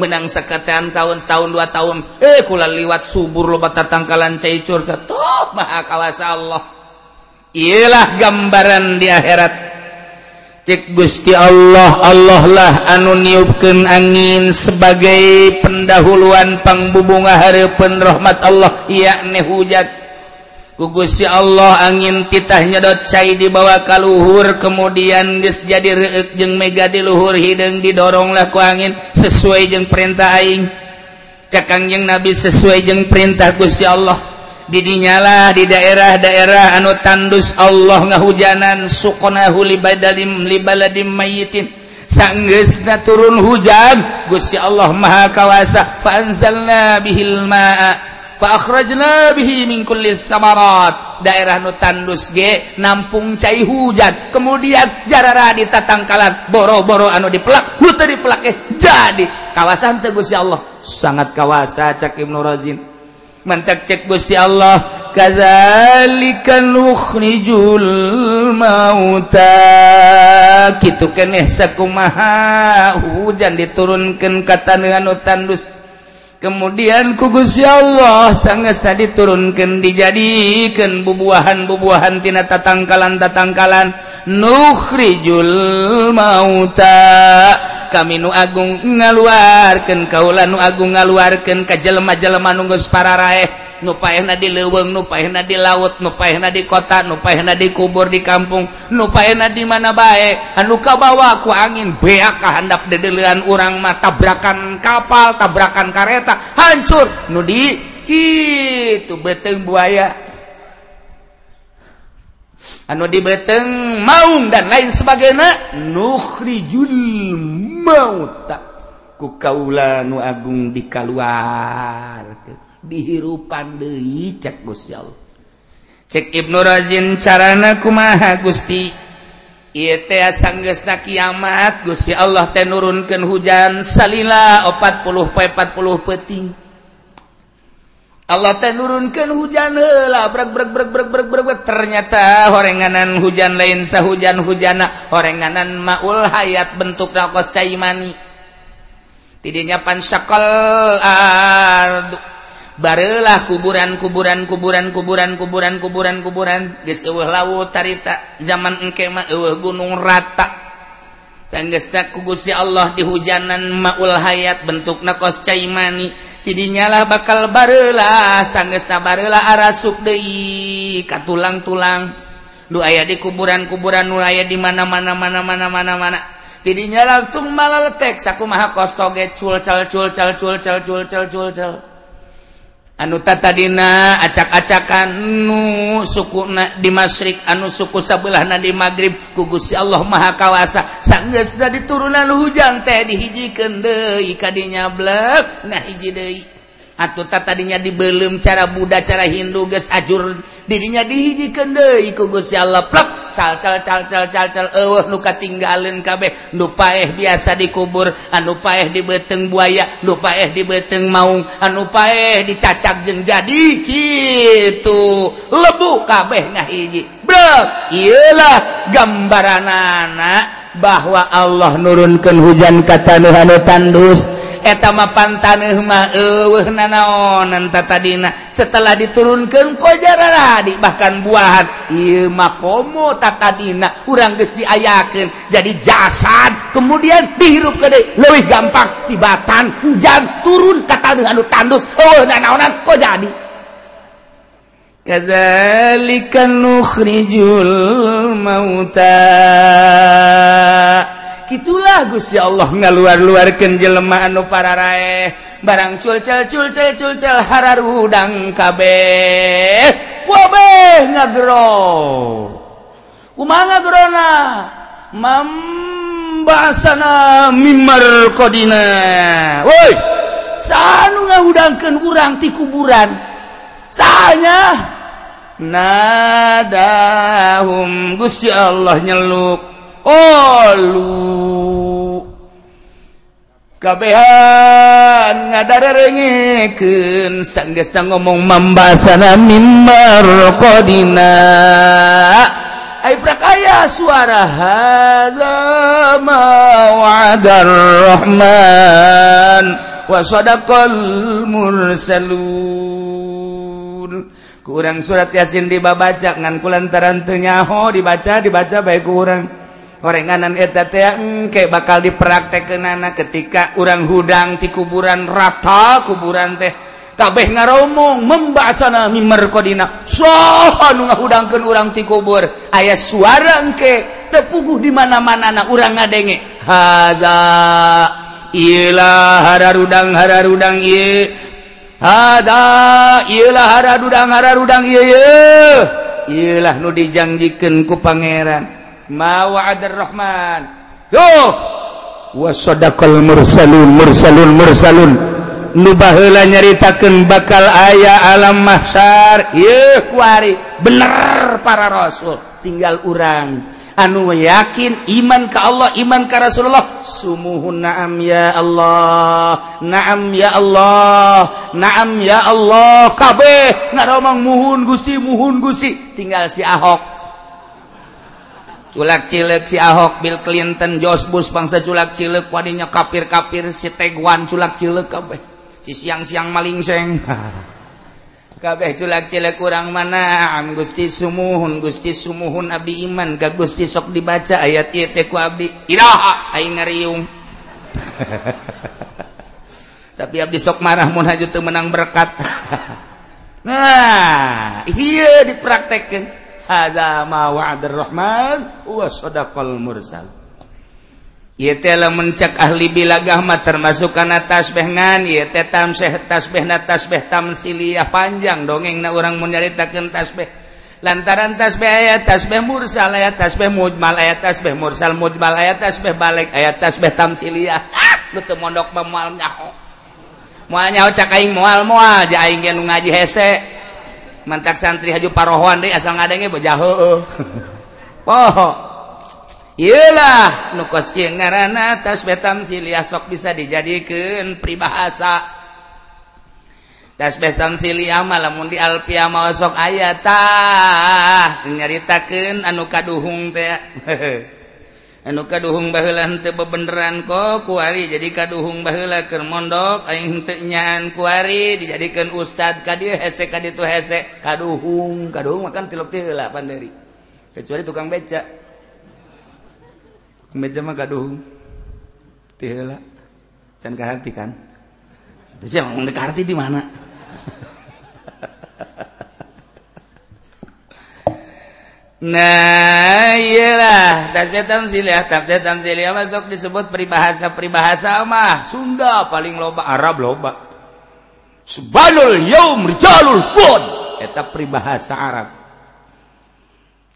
menang seketean tahun setahun dua tahun. Eh kula liwat subur loba tatangkalan caicur tetep maha kawasa Allah. Ialah gambaran di akhirat. Cek Gusti Allah Allah lah anu niupkeun angin sebagai pendahuluan pangbubunga hareupeun rahmat Allah yakni hujat gugus Allah angin titah nyedot cair dibawa ka luhur kemudian geus jadi reuk jeung mega di luhur hidung didoronglah ku angin sesuai jeung perintah aing. Cakangjeng nabi sesuai jeung perintah Gusti Allah. Didinyalah di daerah-daerah anu tandus Allah ngahujanan suqonahu libadalim libaladim mayitin sanggeusna turun hujan Gusti Allah Maha Kawasa fanzalna bihil ma'a. samarat. Daerah nu tandus G nampung cair hujan. Kemudian jarara ditatangkalan boro-boro anu dipelak lu dipelak eh jadi. Kawasan tegus ya Allah. Sangat kawasa cak Ibnu Razin. Mentek cek Gusti Allah kadzalika nukhrijul mauta. Kitu keneh sakumaha hujan diturunkeun ka taneuan tandus. kemudian kugus ya Allah sangat tadi turunkan dijadikan bubuahan bubuahan tina tatangkalan tatangkalan nukhrijul mauta. Kami nu agung ngaluarkan kaulah nu agung ngaluarkan kajelma jelma nunggus para raih nupaena di leweng nupaena di laut nupaena di kota nupaena di kubur di kampung nupaena di mana baik anu kabawa ku angin beak kahandap dedelian urang mah tabrakan kapal tabrakan kareta hancur. Nu di itu beteng buaya. Anu di beteng maung dan lain sebagainya nukhrijul mauta. Ku kaula nu agung dikaluar dihirupan Dewi cek Gusti Allah. Cek Ibnu Razin carana kumaha Gusti? Ieu teh sanggeusna kiamat Gusti Allah teh nurunkeun hujan salila 40 poe 40 peuting Allah teh nurunkeun hujan heula breg breg breg breg breg breg ternyata horenganan hujan lain sahujan hujana horenganan maul hayat bentuk kos caimani. Tidinya pan syakal barelah kuburan kuburan kuburan kuburan kuburan kuburan kuburan. Geus eueuh laut tarita zaman engke mah eueuh gunung rata. Tanggesna ku Gusti Allah di hujanan maul hayat bentukna kos cai mani jadi nyala bakal barelah sanggesna barelah arasuk deui ka tulang-tulang. Nu aya di kuburan-kuburan nu aya di mana-mana mana-mana mana-mana jadi nyala tung malah letek sakumaha kos toge cul cal cul cal cul cal cul cal cul cal, cul, cul. anu tatadina acak-acakan nu suku na di masrik anu suku sabelah na di magrib kugusi Allah maha kawasa sanggeus da diturunan hujan teh dihijikeun deui kadinya blek nah hiji deui. Atuh tatadinya dibelum cara Buddha cara Hindu geus ajur dirinya dihijikeun deui. Ku Gusti Allah plek calcalcalcalcalcalwah luka tinggalin kabeh. Nupaeh biasa dikubur anu paeh di beteng buaya nupaeh di beteng maung anu paeh dicacak jeng jadi gitu lebu kabeh ngahiji bro ialah gambaran anak bahwa Allah nurunkan hujan kata Nuhanu tandus etama pantanmah naontadina setelah diturunkan kojarara di bahkan buahan. Imakomotadina kurang guys diayaken jadi jasad kemudian dihirup kedai lebih gampang tibatan hujan turun kata anu tandus. Oh nanaonan kok jadi? Kadzalika nukhrijul mauta. gitulah Gusti Allah ngaluar-luarkan jelema anu para rae. Barang culcel culcel culcel hararudang kabeh. Wabeh ngagro kumaha ngagrona mambasana mimar kodina. Woi sanu ngahudangkeun urang ti kuburan? Saanya? Nadahum Gusti Allah nyeluk. kabehan ngadarengeken sanggesta ngomong membasana mimbar kodina ay prakaya suara hadza ma wa'adar rahman wa sadaqal mursalun. Kurang surat yasin dibabaca ngan kulantaran teu nyaho dibaca dibaca baik kurang orenganan engke bakal dipraktekkeunana ketika urang hudang di kuburan rata kuburan teh kabeh ngaromong membasana mimer kodina. Soha nu ngahudangkeun urang ti kubur. Aya suara engke tepuguh di mana-mana na urang ngadenge. Hadza ilah hararudang hararudang ieu. Hadza ilah hararudang hararudang ieu ieu. Ieulah nu dijanjikeun ku pangeran. mawadarrahman yo! Wasodakol mursalun mursalun mursalun. Baheula nyaritakan bakal ayah alam mahsyar. Ye kuari. Bener para rasul. Tinggal urang. Anu yakin iman ke Allah iman ke Rasulullah. Sumuhun na'am ya Allah. Na'am ya Allah. Na'am ya Allah. Kabeh ngaromong muhun gusti muhun gusti. Tinggal si Ahok. culak cilek si Ahok Bill Clinton George Bush bangsa culak cilek wadinya kafir kafir si Teguan culak cilek kabeh. Si siang siang maling seng. Kabeh culak cilek kurang mana am gusti sumuhun gusti sumuhun abdi iman gak gusti sok dibaca ayat ieu teh ku abdi iraha aing ngariung. Tapi abdi sok marah mun haju teu menang berkat. Nah iya dipraktekkeun. Rahman wa sadaqal mursal mencak ahli bilagahmah termasuk karena tasbehngan tetam tasbeh tasbeh tamsiliah panjang. Dongeng na orang menyaritakan tasbeh lantaran tasbih ayat tasbeh mursal ayat tasbeh mujmal ayat tasbeh mursal mujmal ayat tasbeh balik ayat tasbeh tamsiliah ah, lu teu mondok moal nyaho. Moal nyaho cak aing moal moal ja aing nu ngaji hese. mantak santri haju parohoan deh asal ngadenge bejaho eh. poho. Iyalah nu koskeun tas tasbetam siliah sok bisa dijadikeun pribahasa. Tasbetam silih mah lamun di alpia mah sok aya tah nyaritakeun anu kaduhung teh. anu kaduhung bahulan henteu bebenderan ko kuari jadi kaduhung baheula keur mondok aing henteu nyaan kuari dijadikeun ustad ka dieu hese ka ditu hese. Kaduhung kaduhung makan tilok teu heula panderi kecuali tukang beca. Meja mah kaduhung teu heula. Can ka hati kan terus yang ngomong di mana? Nah tamsiliyah tasbih tamsiliyah masuk disebut peribahasa peribahasa mah. Sunda paling loba Arab loba. Subhanul yaum rijalul qud. Eta peribahasa Arab.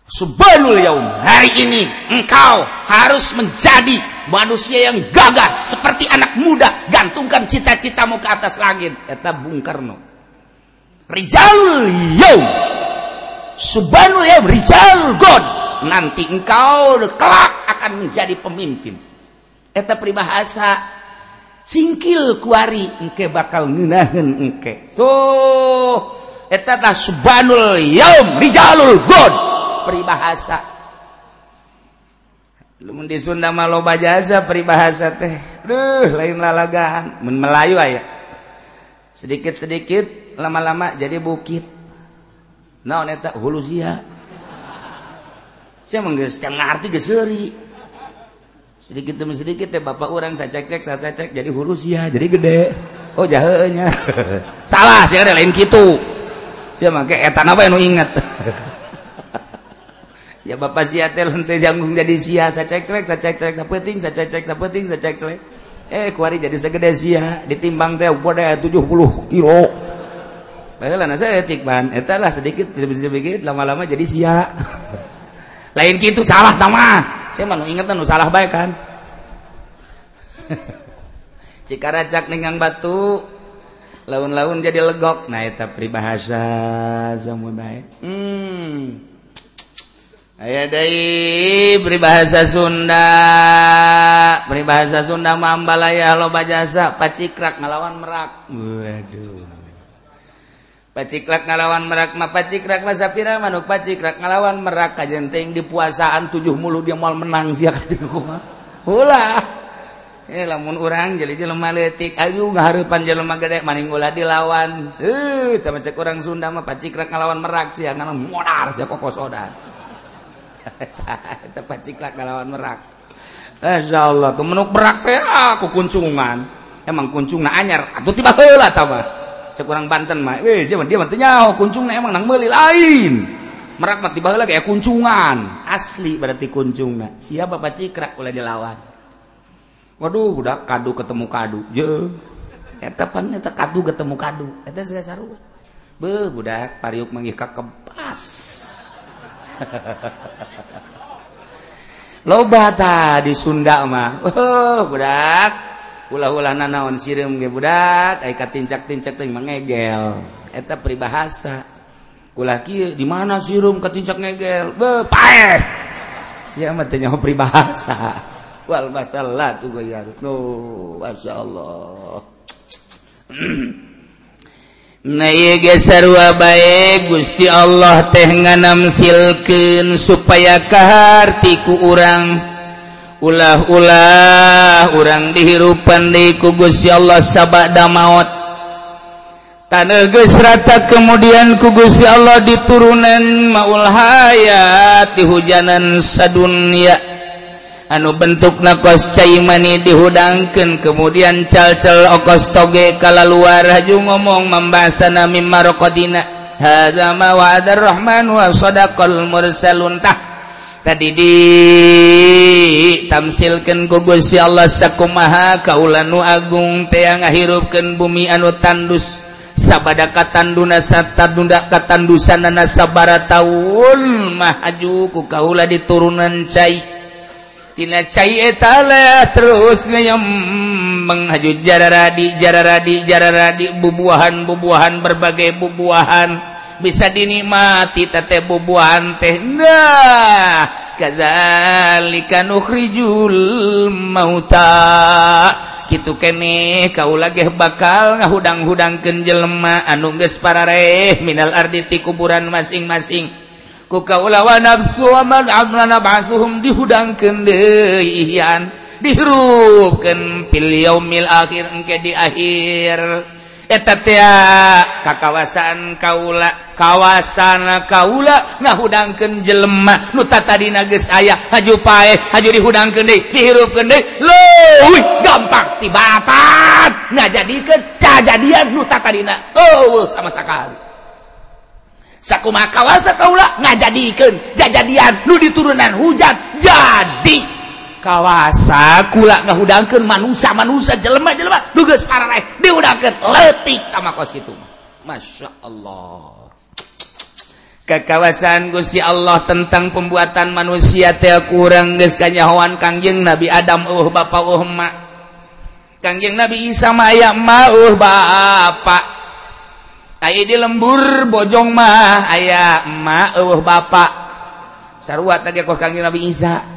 Subhanul yaum. Hari ini engkau harus menjadi manusia yang gagah seperti anak muda. Gantungkan cita-citamu ke atas langit. Eta Bung Karno. Rijalul yaum Subhanul ya Rijal God. Nanti engkau kelak akan menjadi pemimpin. Eta peribahasa singkil kuari engke bakal ngeunaheun engke. Tuh eta tah Subhanul Yaum Rijalul God peribahasa. Lumun di Sunda mah loba jasa peribahasa teh. Duh, lain lalagaan. Mun Melayu aya. Sedikit-sedikit lama-lama jadi bukit naon eta? Huluzia saya menggeus can ngarti geus seuri. Sedikit demi sedikit teh bapak orang saya cek cek saya cek, cek jadi huluzia jadi gede. Oh jahenya salah saya ada lain gitu saya make etan apa yang inget ya bapak sia teh lenteu janggung jadi sia. Saya cek cek saya cek cek sapeting saya cek cek sapeting saya cek cek eh kuari jadi segede sia. Ditimbang teh udah 70 kilo. Saya sedikit sedikit lama-lama jadi sia. Lain gitu salah tama. Saya mau inget nu salah baik kan. Cikaracak ningang batu, laun-laun jadi legok. Nah eta pribahasa samudaya. Hmm. aya Day peribahasa Sunda peribahasa Sunda mambalaya loba jasa pacikrak ngalawan merak waduh Paciklak ngalawan merak mah pacikrak mah sapira manuk pacikrak ngalawan merak kajenting di puasaan tujuh mulu dia mal menang sia kajeng kumaha. Hula. Eh lamun urang jadi jelema leutik ayu ngahareupan jelema gede maning ulah dilawan. Seuh tah cek urang Sunda mah pacikrak ngalawan merak sia kana modar sia kokosodan. Eta paciklak ngalawan merak. Masyaallah, eh, kemenuk merak teh ah, aku kuncungan. Emang kuncungan anyar atuh tiba heula tah mah. sekurang Banten mah weh zaman dia bantu nyaho kuncungna emang nang lain. Merak mati lagi ge kuncungan. Asli berarti kuncungna siapa bapak cikrak ulah dilawan? Waduh budak kadu ketemu kadu. Je eta pan eta kadu ketemu kadu. Eta saya sarua be budak pariuk mangih kepas lobata di Sunda mah oh, budak. ulah-ulah nanaon sirim ge budak ai katincak-tincak teh mangegel. Eta peribahasa. Ulah kieu di mana sirum katincak ngegel? Be paeh! Sia mah teh nyaho peribahasa. Wal masallah tu goyar no masyaallah. Naye baik Gusti Allah teh nganamsilkeun supaya kaharti ku urang ulah-ulah orang dihirupan di kugus ya Allah sabada maut. Taneges rata kemudian kugus ya Allah diturunan maul hayat di hujanan sadunia. Anu bentuk nakos caimani dihudangkan kemudian cal-cal okos toge kalaluar haju ngomong nami mimma hadza hadama wa adarrahman wa sadaqal mursalun. Tah tadi di tamsilkan ku Gusti Allah sakumaha kaula nu agung teh ngahirupkeun bumi anu tandus sabada katanduna satadunda katandusanana sabara taun mahaju ku kaula diturunan cai. Tina cai eta terus ngayem menghaju jararadi jararadi jararadi bubuahan bubuahan berbagai bubuahan. bisa dinikmati tete bubuan teh. Nah kazalika nukhrijul mauta. Gitu kene kau lagi bakal ngahudang-hudangkeun jelema. Anu geus parareh minal ardi ti kuburan masing-masing. Ku kaula wa nafsu wa man amrana ba'suhum dihudangkeun deui fil yaumil akhir engke di akhir. kakawasan Kaula kawasana Kaula ngahudangkeun jelema. Jelemah nuta tadi nages haju pae haju dihudang deui dihirup deui lo gampang tibatan nggak jadikan cajadian nuta tadi oh sama sekali sakuma kawasa Kaula ngajadikeun jajadian nu diturunan hujan jadi. kawasa kula ngahudangkeun manusia manusia jelema jelema dugeus pararaeh diudangkeun leutik sama kos kitu mah. Masya Allah. Kekawasan Gusti Allah tentang pembuatan manusia teh kurang geus kanyahoan Kangjeng Nabi Adam eueuh bapa eueuh ma. Kangjeng Nabi Isa mah aya ma eueuh bapa. Aya di lembur bojong mah aya ma eueuh bapa. Sarua tadi kos Kangjeng Nabi Isa.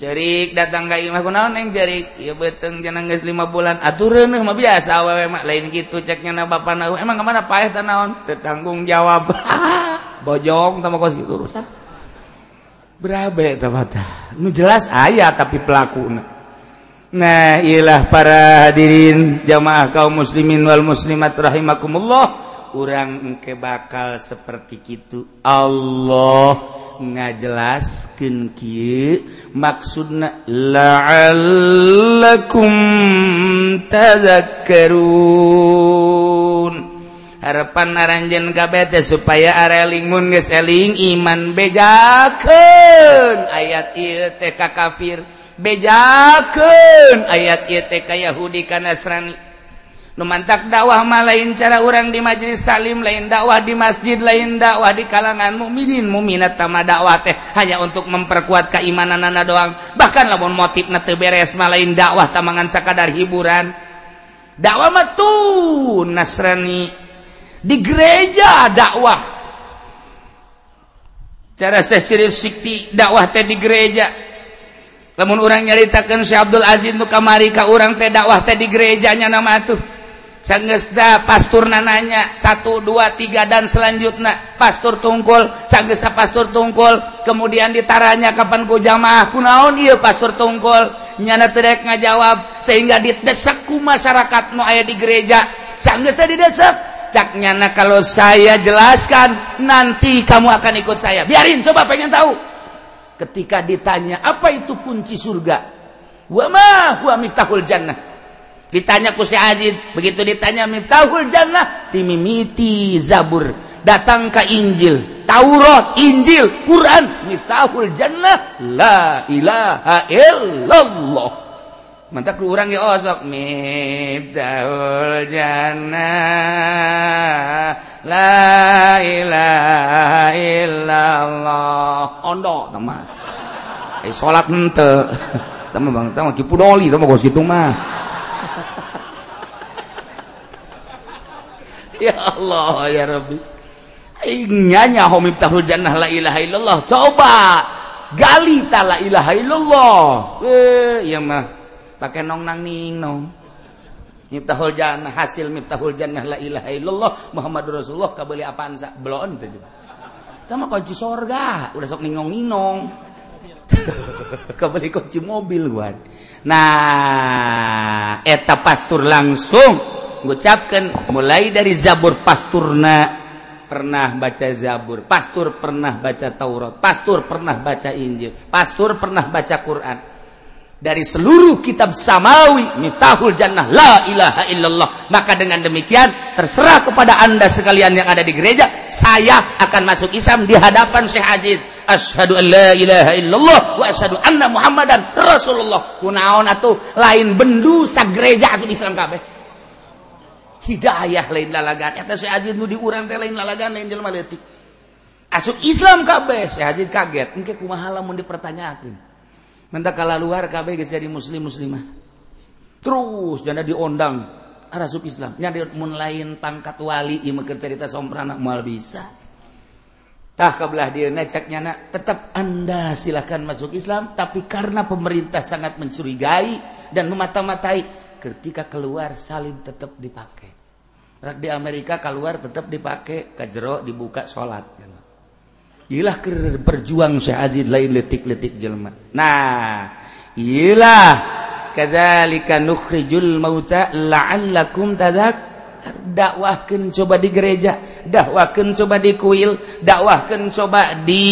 cerik datang kaimah naon neng cerik ieu beteng jenang geus 5 bulan. Atureun mah biasa awewe mah lain gitu ceknya na bapak na emang kemana paeh teh naon? Tetanggung jawab. Bojong tambah kos gitu urusan. Berabe eta nu jelas aya tapi pelakuna nah iyalah para hadirin jamaah kaum muslimin wal muslimat rahimakumullah. Urang engke bakal seperti itu Allah. ngajelaskan maksudna maksud lakumun harapan naranjen KBT supaya arelingun geseling iman bejaken ayat ITK kafir bejaken ayat ITK Yahudi kan Nasrani. numantak dakwah mah lain cara orang di majelis taklim lain dakwah di masjid lain dakwah di kalangan mukminin. Muminat tama dakwah teh hanya untuk memperkuat keimanan anak doang. Bahkan lamun motif nate beres mah lain dakwah tamangan sakadar hiburan. Dakwah mah tuh nasrani. Di gereja dakwah. Cara saya serius sikti dakwah teh di gereja. Namun orang nyaritakan Syekh Abdul Aziz nu kamari ka urang teh dakwah teh di gerejanya nama tuh. sanggesta pastur nananya satu dua tiga dan selanjutnya pastur tungkul sanggesta pastur tungkul kemudian ditaranya kapan ku jamaah kunaon iya pastur tungkul. Nyana terek ngajawab sehingga didesek ku masyarakat nu aya di gereja sanggesta didesak cak nyana kalau saya jelaskan nanti kamu akan ikut saya. Biarin coba pengen tahu. Ketika ditanya apa itu kunci surga? Wa ma huwa miftahul jannah. ditanya ku si Ajid begitu ditanya mitahul Jannah? Timimiti Zabur. Datang ke Injil. Taurat Injil Quran. Mitahul Jannah? La ilaha illallah. Mantap lu orang ya osok mitahul Jannah la ilaha illallah. Ondo teman eh salat henteu teman bang teman kipu doli teman gos gitu mah. ya Allah ya Rabbi. Nyanya homiftahul jannah la ilaha illallah. Coba gali ta la ilaha illallah. Eh ya mah. Pakai nong nang ning nong. Miftahul jannah hasil miftahul jannah la ilaha illallah. Muhammadur Rasulullah kabeli apaan sa? Belon teh mah kunci sorga. Udah sok ningong ningong kabeli kunci mobil gua nah eta pastur langsung. Ngucapkan mulai dari zabur pasturna pernah baca zabur pastur pernah baca Taurat pastur pernah baca Injil pastur pernah baca Quran. Dari seluruh kitab samawi miftahul jannah la ilaha illallah. Maka dengan demikian terserah kepada anda sekalian yang ada di gereja saya akan masuk Islam di hadapan Syekh Aziz. Asyhadu an la ilaha illallah wa asyhadu anna muhammadan rasulullah. Kunaon atuh lain bendu sa gereja asup Islam kabeh hidayah lain lalagan. Eta si Ajid nu diurang teh lain lalagan lain jelema leutik. Asup Islam kabeh. Si Ajid kaget. Engke kumaha lamun dipertanyakeun? Mentak kala luar kabeh geus jadi muslim muslimah. Terus janda diondang arasup Islam. Nya mun lain pangkat wali ieu meukeun carita somprana moal bisa. Tah kabelah dia cak nyana tetap anda silahkan masuk Islam tapi karena pemerintah sangat mencurigai dan memata-matai ketika keluar salim tetap dipakai Rak di Amerika keluar tetap dipakai kajero dibuka sholat Ilah berjuang Syekh Aziz lain letik-letik jelma nah ilah. Kadzalika nukhrijul mauta la'allakum tadhakkarun dakwahkan coba di gereja dakwahkan coba di kuil dakwahkan coba di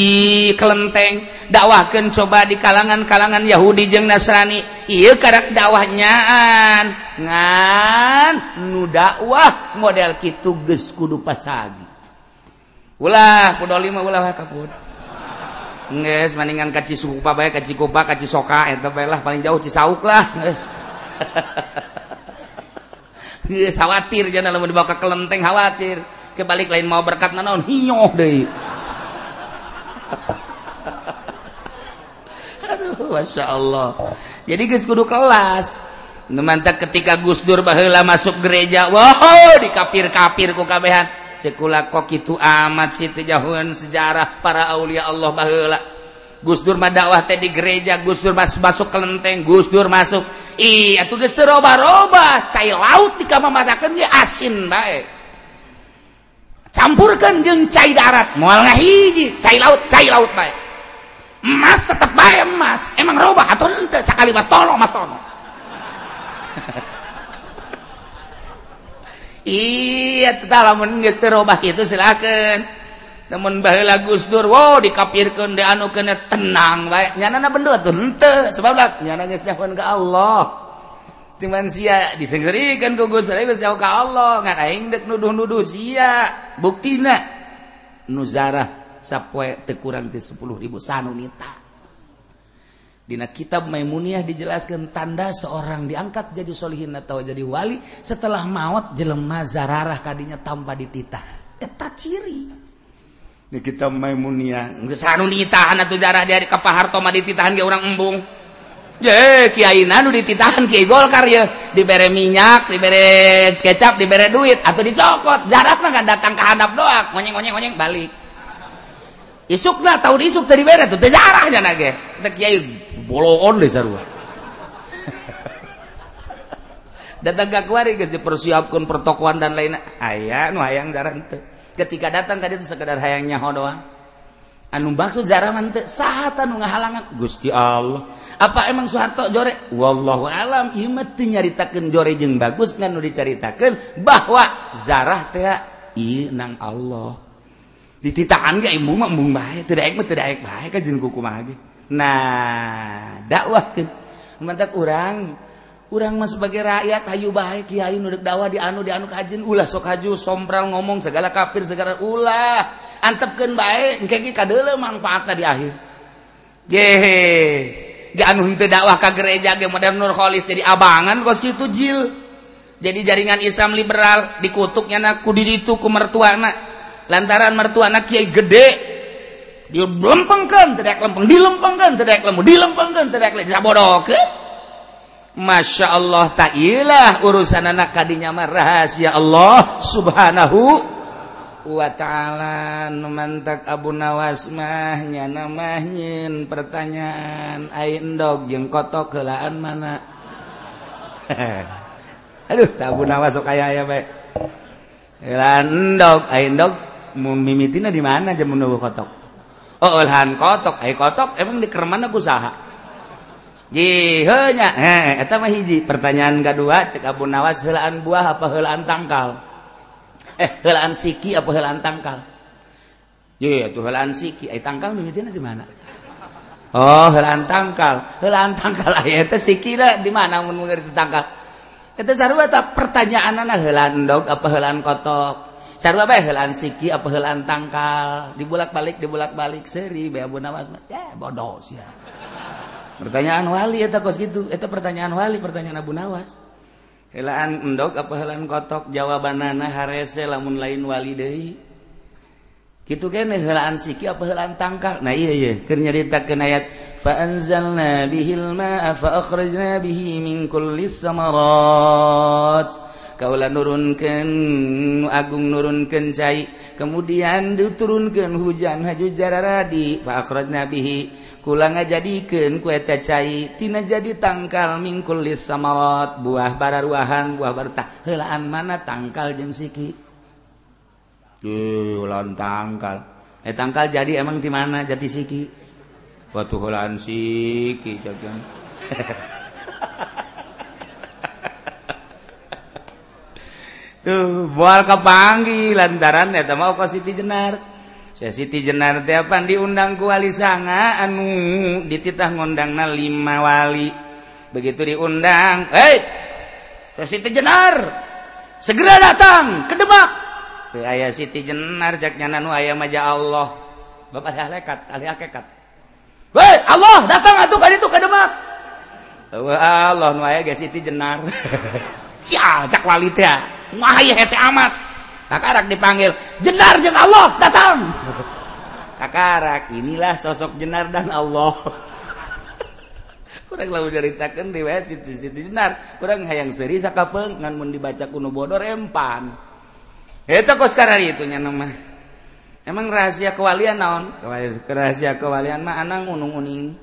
kelenteng dakwahkan coba di kalangan-kalangan Yahudi jeung Nasrani iya karak dakwahnyaan ngan nu dakwah model kitu geus kudu pasagi ulah kudu lima ulah kaput Nges, mendingan kaci suku pabaya, kaci kopa, kaci soka, entah lah, paling jauh cisauk lah. Nges. khawatir jangan lamun dibawa ke kelenteng khawatir. Kebalik lain mau berkat nanaon hinyoh deui aduh masya Allah. Jadi geus kudu kelas. Nemantak ketika Gus Dur baheula masuk gereja, wow dikapir-kapir ku kabehan. Sekula kok itu amat sih tejahun sejarah para aulia Allah baheula. Gus Dur dakwah teh di gereja Gus Dur masuk masuk kelenteng Gus Dur masuk. Iya tuh Gus roba-roba. Cair laut di kamar matakan dia asin baik campurkan jeng cair darat mual ngahiji cair laut cair laut baik emas tetap baik emas. Emang roba atau ente sekali mas tolong mas tolong. Iya lamun geus teu robah kitu silakeun namun bahla Gusdur wow dikapirkan di anu kena tenang baik nyanana benda tuh henteu sebab nyana geus nyahoan ka Allah. Cuman sia disegerikan ku Gusti geus nyaho ka Allah. Ngan aing deuk nuduh-nuduh sia. Buktina nuzarah sapoe teu kurang ti 10.000 sanunita Dina kitab Maimuniyah dijelaskan tanda seorang diangkat jadi solihin atau jadi wali setelah maut jelema zararah kadinya tanpa dititah. Eta ciri. kita Maimuniatahan atau darah dari Kapahartoma dititahan ke orang embung. Je kiai Nanu dititahan kiai Golkar ya dibere minyak dibere kecap dibere duit. Atau dicokot. Jaraknya kan datang ke hadap doa ngonyeng ngonyeng ngonyeng balik. Isuk lah tahu isuk tadi bere tuh jarak aja nage kita kiai boloon deh sarua. Datang ke kuari guys dipersiapkan pertokoan dan lain ayah nu hayang jarang tuh ketika datang tadi sekedar hayangnya doang. Anu maksud zaman sahata anu ngahalangan. Gusti Allah. Apa emang Soeharto jore? Wallahu alam. Ieu mah nyaritakeun jore jeung bagus ngan nu dicaritakeun bahwa zarah teh ieu nang Allah. Dititahan ge ibu mah mung bae teu daek mah teu daek bae ka jeung kumaha ge. Nah dakwahkeun. Mentak urang. kurang Mas sebagai rakyat hayu baik kiai nudek dakwah di anu di anu kajin. Ulah sok haju sombral ngomong segala kafir segala ulah. Antepkeun baik engke ge kadeule manfaatna di akhir. Ye ge anu henteu dakwah ka gereja ge modern Nur kholis jadi abangan kos kitu jil. Jadi jaringan Islam liberal dikutuknya na ku diditu ku mertuana lantaran mertuana kiai gede dilempengkeun tidak lempeng dilempengkeun tidak lempeng dilempengkeun tidak lempeng sabodokeun Masya Allah tailah urusan anak kadinyamar rahasia Allah subhanahu wa ta'ala. Numantak Abu Nawas mahnya namahin pertanyaan. Aindog jeung kotok kelaan mana? Aduh Abu Nawas sok kaya aya bae. Landog Aindog mimitina di mana jamun kotok? Oh ulhan kotok ai kotok emang di kermana kusaha jihnya eh mah hiji. Pertanyaan kedua cek Abu Nawas helaan buah apa helaan tangkal? Eh helaan siki apa helaan tangkal? Iya tuh helaan siki. Eh tangkal nyebutnya di mana? Oh helaan tangkal. Helaan tangkal ayah siki lah di mana mun mengerti tangkal? Itu sarua tak pertanyaan anak helaan dog apa helaan kotok? Sarua bae helaan siki apa helaan tangkal? Dibulak balik dibulak balik seri bae Abu Nawas ya eh, bodoh sia. ya. pertanyaan wali eta kos gitu. Eta pertanyaan wali pertanyaan Abu Nawas. Helaan endog apa helaan kotok? Jawabanana harese lamun lain wali deui. Kitu kene helaan siki apa helaan tangkal? Nah iya iya. Keur nyaritakeun ayat fa anzalna bihil ma'a fa akhrajna bihi min kulli samarat Kaula nurunkeun Agung nurunkeun cai. Kemudian diturunkeun hujan haju jararadi fa akhrajna bihi pulang jadikan kueta caitina jadi tangkal mingkullis samawat buah bara ruahan buah berta helaan mana tangkal jeng siki? Ulan tangkal. Eh tangkal jadi emang di mana jadi siki? Waktu helaan siki jagan tuh bual kepanggi lantaran eta mau ka Siti Jenar. Siti Jenar tiapan diundang ku wali sanga anu dititah ngundangna lima wali. Begitu diundang, "Hei! Siti Jenar, segera datang ke Demak." Teu aya Siti Jenar jaknya nyana nu aya maja Allah. Bapak ahli hakikat, ahli hakikat. "Hei, Allah datang atuh ka ditu ke Demak." Wah Allah nu aya ge Siti Jenar. Sial, cak wali teh. Mah hese amat. Kakarak dipanggil, jenar jeung Allah datang. Kakarak, inilah sosok jenar dan Allah. kurang lalu ceritakan riwayat Siti Siti Jenar. Kurang hayang seri sakapeng ngan mun dibaca kuno bodor empan. Itu kok sekarang itu nama? Emang rahasia kewalian naon? Rahasia kewalian mah anang unung uning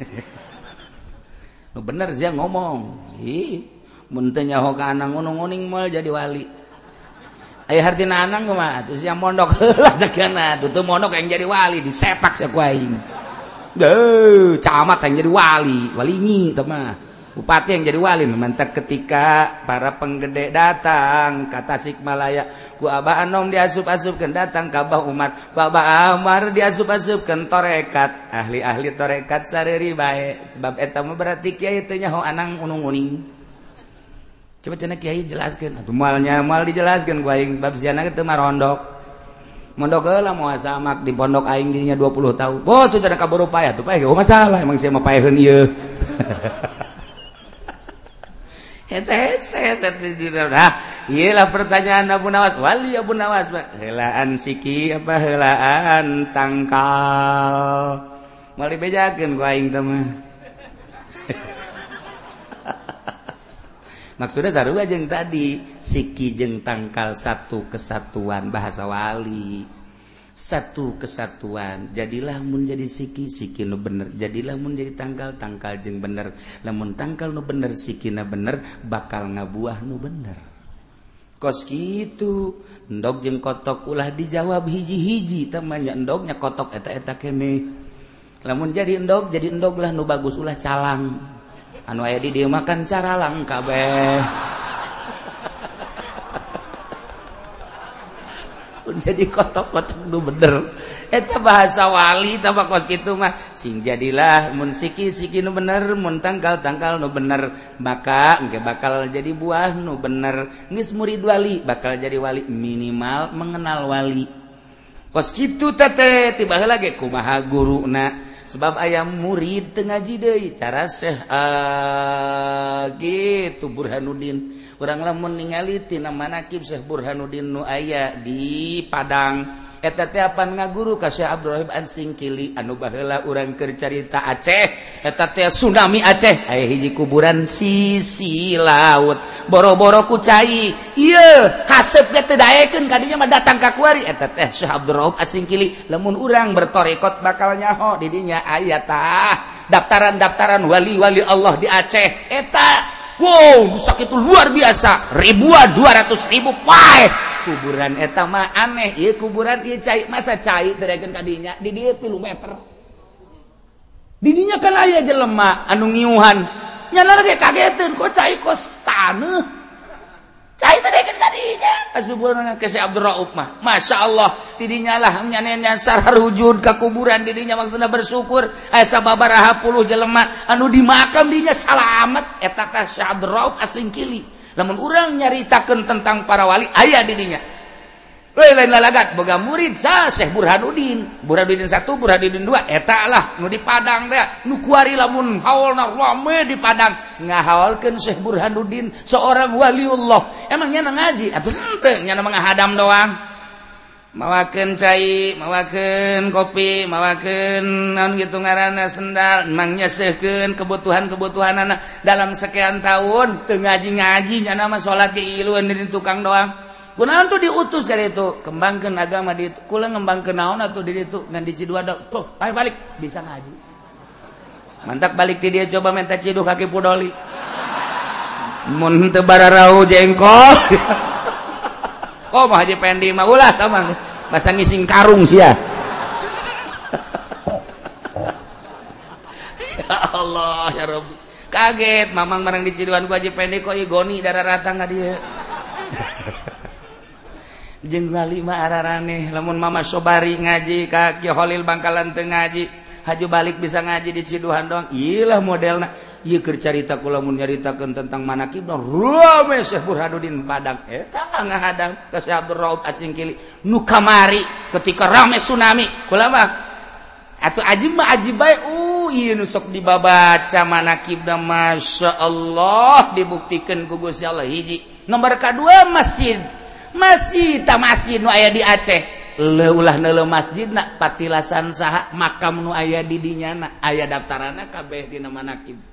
nu bener sih ngomong. Ih mun teu nyaho ka anang unung uning mal jadi wali Ayo hartina anang mah usia mondok heula sagana tuh mondok yang jadi wali disepak sia ku aing. Deuh, camat yang jadi wali, walinyi teh mah. Bupati yang jadi wali mantap ketika para penggede datang kata Sikmalaya ku abah Anom diasup-asupkeun datang ka Abah Umar. Ku Abah amar diasup-asupkeun torekat. Ahli-ahli torekat sareri bae. Sebab eta mah berarti kiai teh nyaho anang unung-uning. coba cina kiai jelaskan atau malnya mal dijelaskan gua aing. Bab siana itu mah rondok mondok lah mau samak di pondok aing dirinya 20 tahun. Oh tuh cara kabur upaya tuh payah gak masalah. Emang saya mau payahin iya Iyalah pertanyaan Abu Nawas. Wali Abu Nawas pak. Helaan siki apa? Helaan tangkal. Mali bejakan gua aing teman maksudnya sarua jeung tadi. Siki jeung tangkal satu kesatuan bahasa wali. Satu kesatuan. Jadilah mun jadi siki siki nu bener. Jadilah mun jadi tangkal tangkal jeung bener. Lamun tangkal nu bener siki na bener bakal ngabuah nu bener. Kos gitu endog jeung kotok ulah dijawab hiji-hiji. Temannya endognya kotok eta-eta kene lamun jadi endog jadi endog lah nu bagus ulah calang. anu aya di dieu makan cara lang kabeh jadi kotok-kotok nu bener. Eta bahasa wali tambah kos gitu mah. Sing jadilah mun siki siki nu bener mun tangkal tangkal nu bener. Maka engke bakal jadi buah nu bener. Geus murid wali bakal jadi wali. Minimal mengenal wali. Kos gitu tete tiba lagi kumaha guru na. sebab ayam murid ngaji De cara Syekh ah, gitu Burhanuddin. Ningali meningalitina manakib Syekh Burhanuddin Nu aya di Padang. etetapan ngaguru kasih Abdurrahim ansingkili? Anu bahela urang kercarita Aceh. Eta tsunami Aceh. Aya hiji kuburan sisi laut. Boro-boro ku cai. Iya hasepnya tedaekeun kadinya mah datang ka eta teh Syekh Abdurrahim asingkili lamun urang bertorekot bakal nyaho. Di dinya aya tah daftaran-daftaran wali-wali Allah di Aceh. Eta Wow, sakit itu luar biasa. Ribuan, dua ratus ribu, paeh. kuburan etama aneh. Ya kuburan ieu cai. Masa cai tadakeun ka dinya di dieu 3 meter. Di dinya kan aya jelema anu ngiuhan. Nyana ge kageteun kok cai kos taneuh cai tadakeun ka dinya asuburan ke si Abdul Rauf mah. Masyaallah di dinya lah nyanean nyasar harujud ka kuburan. Di dinya maksudna bersyukur. Aya sababaraha puluh jelema anu dimakam dinya salamet eta ka si Abdul Rauf asing kili namun orang nyaritakan tentang para wali ayah dirinya. Lain lalagat boga murid sa Syekh Burhanuddin. Burhanuddin satu Burhanuddin dua eta lah nu di Padang teh nu kuari lamun haolna rame di Padang. Ngahaolkeun Syekh Burhanuddin seorang waliullah. Emang nyana ngaji? Atuh henteu mah menghadam doang. mawaken cair mawaken kopi mawaken non gitu ngaranana sendal mangnyaken kebutuhan-kebutuhan anak dalam sekian tahun Ten ngaji-ngajinya nama salat diiluan di tukang doang. Gunaan tuh diutus dari itu kembangkan agama di itu. Kula ngembangkan naon atau diri itu ngan di cidua tuh ayo balik bisa ngaji. Mantap balik ti dia coba minta ciduh kaki pudoli. Mun teu bararau jengkol. oh mah haji pendi mah ulah tamang masa ngising karung sih ya Allah ya Rabbi. Kaget mamang barang di Ciduan ku haji pendi kok igoni darah rata nggak dia? Jeng lali mah ararane lamun mama sobari ngaji kaki holil bangkalan teu ngaji haju balik bisa ngaji di Ciduhan doang. Iyalah modelna. ieu keur carita kula mun nyaritakeun tentang manaqib rame Syekh Burhanuddin Padang. Eh, Eta ngahadang ka Syekh Abdul Rauf Asingkili. Nu kamari ketika rame tsunami. Kula mah atuh ajib mah ajib bae. Uh ieu nu sok dibabaca manaqibna masyaallah dibuktikeun ku Gusti Allah. Hiji nomor kadua masjid. Masjid ta masjid nu aya di Aceh. Ulah nele masjid nak patilasan saha makam nu aya di didinyana aya daftaran kabeh di nama nakib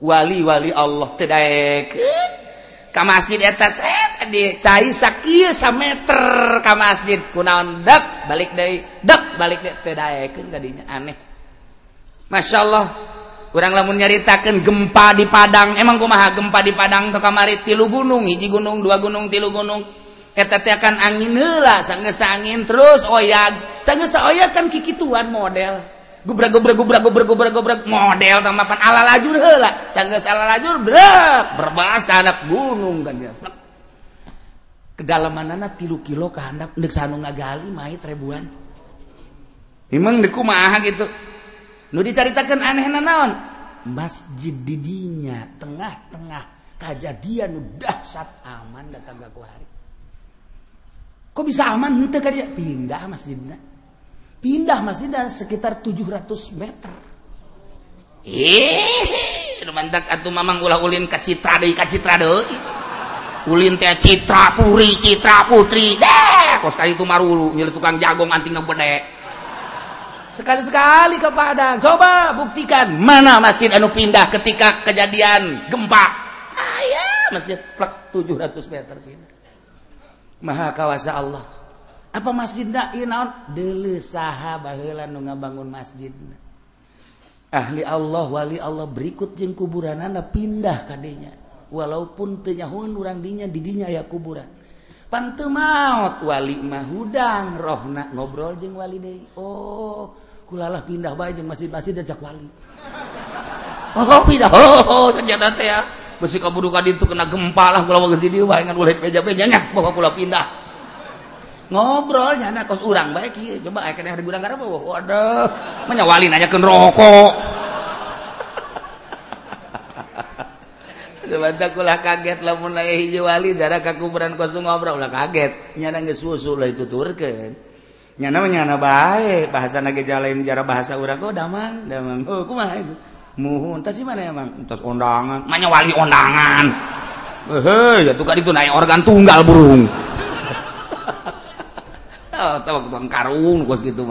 wali-wali Allah tidak ka masjid eta set di cai sakieu meter ka masjid. Kunaon dek balik deui dek balik tidak tadinya aneh. Masya Allah lamun nyaritakan gempa di Padang. Emang kumaha gempa di Padang atau kamari? Tilu gunung hiji gunung dua gunung tilu gunung. Eta teh akan angin heula sanggeus angin terus oyag. Sanggeus oyag kan kikituan model. Gubrag gubrag gubrag gubrag gubrag gubrag model tamapan ala lajur heula sanggeus ala lajur brek berbas ka anak gunung kan dia. Kedalamanana tilu kilo ka handap. Deuk sanu ngagali mait ribuan Emang deku kumaha gitu. Diceritakan aneh naon? Masjid didinya tengah-tengah. Kejadian udah saat aman datang hari. Kok bisa aman? Kerja pindah masjidnya pindah masjidnya sekitar 700 meter. Eh mantak atuh mamang ulah ulin ke citra deui ka citra deui. Ulin teh citra puri citra putri. Deh kos kali itu marulu nyel tukang jagong anting ngebedek sekali-sekali ke Padang. Coba buktikan mana masjid anu pindah ketika kejadian gempa. Ayah masjid. Plek 700 meter pindah. Maha kawasa Allah apa masjid nak ieu naon? Deuleu saha baheula nu ngabangun masjid. Ahli Allah wali Allah berikut jeung kuburanana pindah kadinya walaupun teu nyahoeun urang dinya di dinya aya kuburan. Pantu maut wali mah hudang. Rohna ngobrol jeung wali deui. Oh kulalah pindah bae jeung masjid-masjid ajak wali. Oh pindah. Oh, oh ternyata teh ya. Besi kaburu ka ditu kena gempa lah kula geus di dieu bae ngan ulah beja-beja nya bawa kula pindah ngobrolnya anak kos urang baik iya. coba ayah kena hari gudang karena bawa waduh menyawalin aja kan rokok Sebanta kulah kaget lamun aya hiji wali dara ka kuburan kosong ngobrol ulah kaget nyana geus susu lah dituturkeun. Nyana mah nyana bae bahasana ge jalain jara bahasa urang kok damang damang. Oh kumaha itu? Muhun tas si mana emang? Tas undangan. Manya wali undangan. heh ya tukar itu naik organ tunggal burung. karung gitu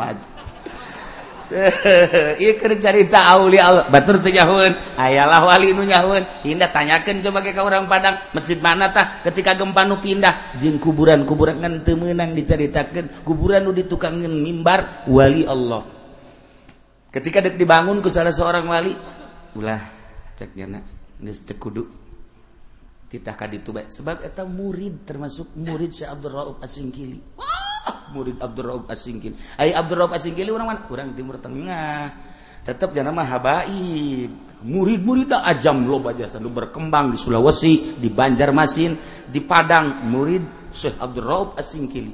cerita Allahun ayalah walinyaun indah tanyakan coba ke orang Padang. Masjid manatah ketika gempanu pindah jeng kuburan kuburan ngan temenang diceritakan kuburan di tukangin mimbar wali Allah. Ketika dek dibangun ke salah seorang wali ulah ceknya kudu. Titah kaditu bae sebab eta murid termasuk murid Syekh Abdul Rauf Asingkili. murid Abdurrahman Asingkil. Ai Abdurrahman Asingkil urang mana? Urang Timur Tengah. Tetap jangan mah habaib. Murid-murid ajam loba jasa nu berkembang di Sulawesi, di Banjarmasin, di Padang, murid Syekh Abdurrahman Asingkili.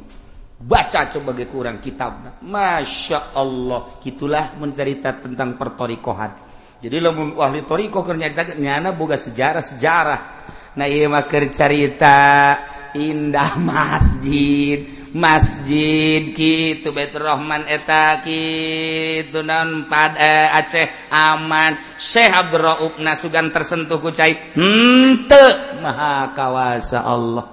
Baca coba ge kurang kitabna. Masya Allah, kitulah mencerita tentang pertorikohan. Jadi lamun ahli torikoh keur nyarita nyana boga sejarah-sejarah. Nah ieu mah keur carita indah masjid masjid gitu Betrahman etaki non pada eh, Aceh aman. Syekh Abdurraub sugan tersentuh kucai hente maha kawasa Allah.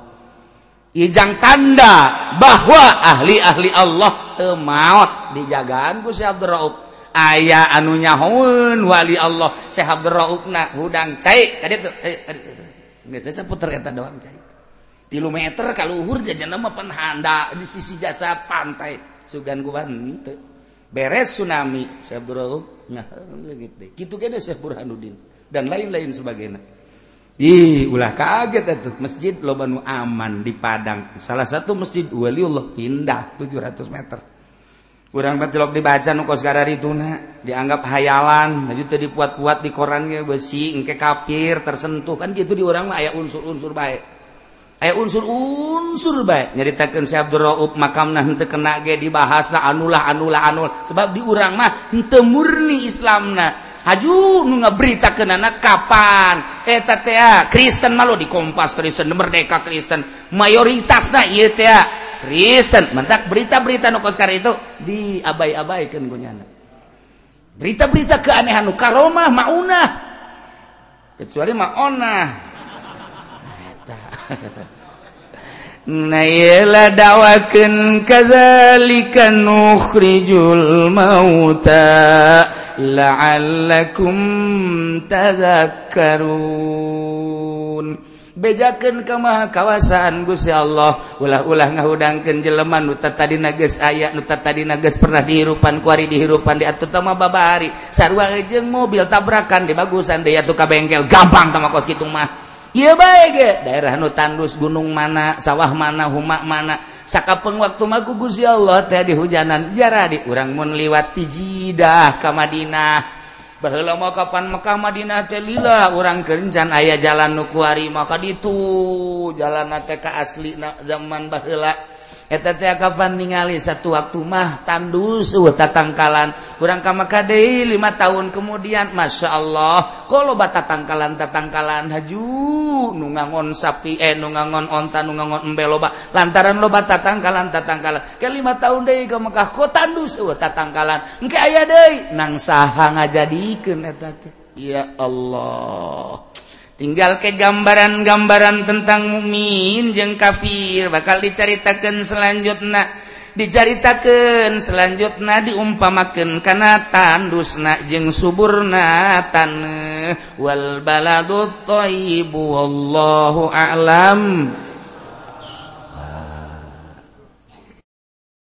Ijang tanda bahwa ahli-ahli Allah temaot dijagaan ku Syekh Abdurraub aya anu nyahoun wali Allah. Syekh Abdurraub hudang cai kaditu geus saputer eta doang cai. tilu meter kaluhur jajan nama penhanda di sisi jasa pantai. Sugan kuban beres tsunami Syekh Abdurrahman nah gitu. Gitu kan Syekh Burhanuddin. Dan lain-lain sebagainya. Ih ulah kaget itu. Masjid lo nu aman di Padang. Salah satu masjid waliullah pindah 700 meter. Kurang betelok dibaca nukos gara garatuna dianggap hayalan. Nah, Maju tadi puat-puat di korannya besi engke kapir tersentuh. Kan gitu di orang lah ya unsur-unsur baik. aya unsur-unsur baik nyaritakan si Abdul Rauf makam nah henteu kena ge dibahasna anulah anulah anul. Sebab di urang mah henteu murni Islamna. Haju nu ngaberitakeunana kapan? Eta teh ah, Kristen mah lo di Kompas Kristen Merdeka Kristen. Mayoritasna ieu teh ah, Kristen. Mentak berita-berita nu sekarang itu diabai-abaikeun gunyana berita-berita keanehan nu karomah maunah. Kecuali maonah. Nayla dawakan kazalika nukhrijul mauta la'allakum tadhakkarun. Bejakeun ka maha kawasaan Gusti Allah. Ulah-ulah ngahudangkeun jelema nu tadi nages aya nu tadi nages pernah dihirupan kuari dihirupan di atuh babari. Sarua jeung mobil tabrakan di bagusan deui atuh ka bengkel. Gampang tama kos kitu mah. Iya baik daerah nu tandus gunung mana sawah mana humak mana. Sakapeng waktu maku Gusti Allah teh di hujanan jaradi. urang mun liwat tijidah ka Madinah. Baheula mau kapan Mekah Madinah teh lila urang kencan aya jalan nu kuari maka ditu. Jalan teh ka asli zaman baheula kapan ningali satu waktu mah tandus tatangkalan. Kurang kam deui lima tahun kemudian Masya Allah kalau bata tangkalan tatangkalan. Haju nungangon sapi eh nungangon onta nungangon embe loba. Lantaran loba tatangkalan tatangkalan. Ke lima tahun deh ke Mekah kok tandus tatangkalan. Engke aya deh nang saha ngajadikeun eta teh. Ya Allah. tinggal ke gambaran-gambaran tentang mukmin jeung kafir bakal diceritakan selanjutnya diceritakan selanjutnya diumpamakan karena tandusna jeung suburna taneuh. Wal baladu thayyibu wallahu a'lam.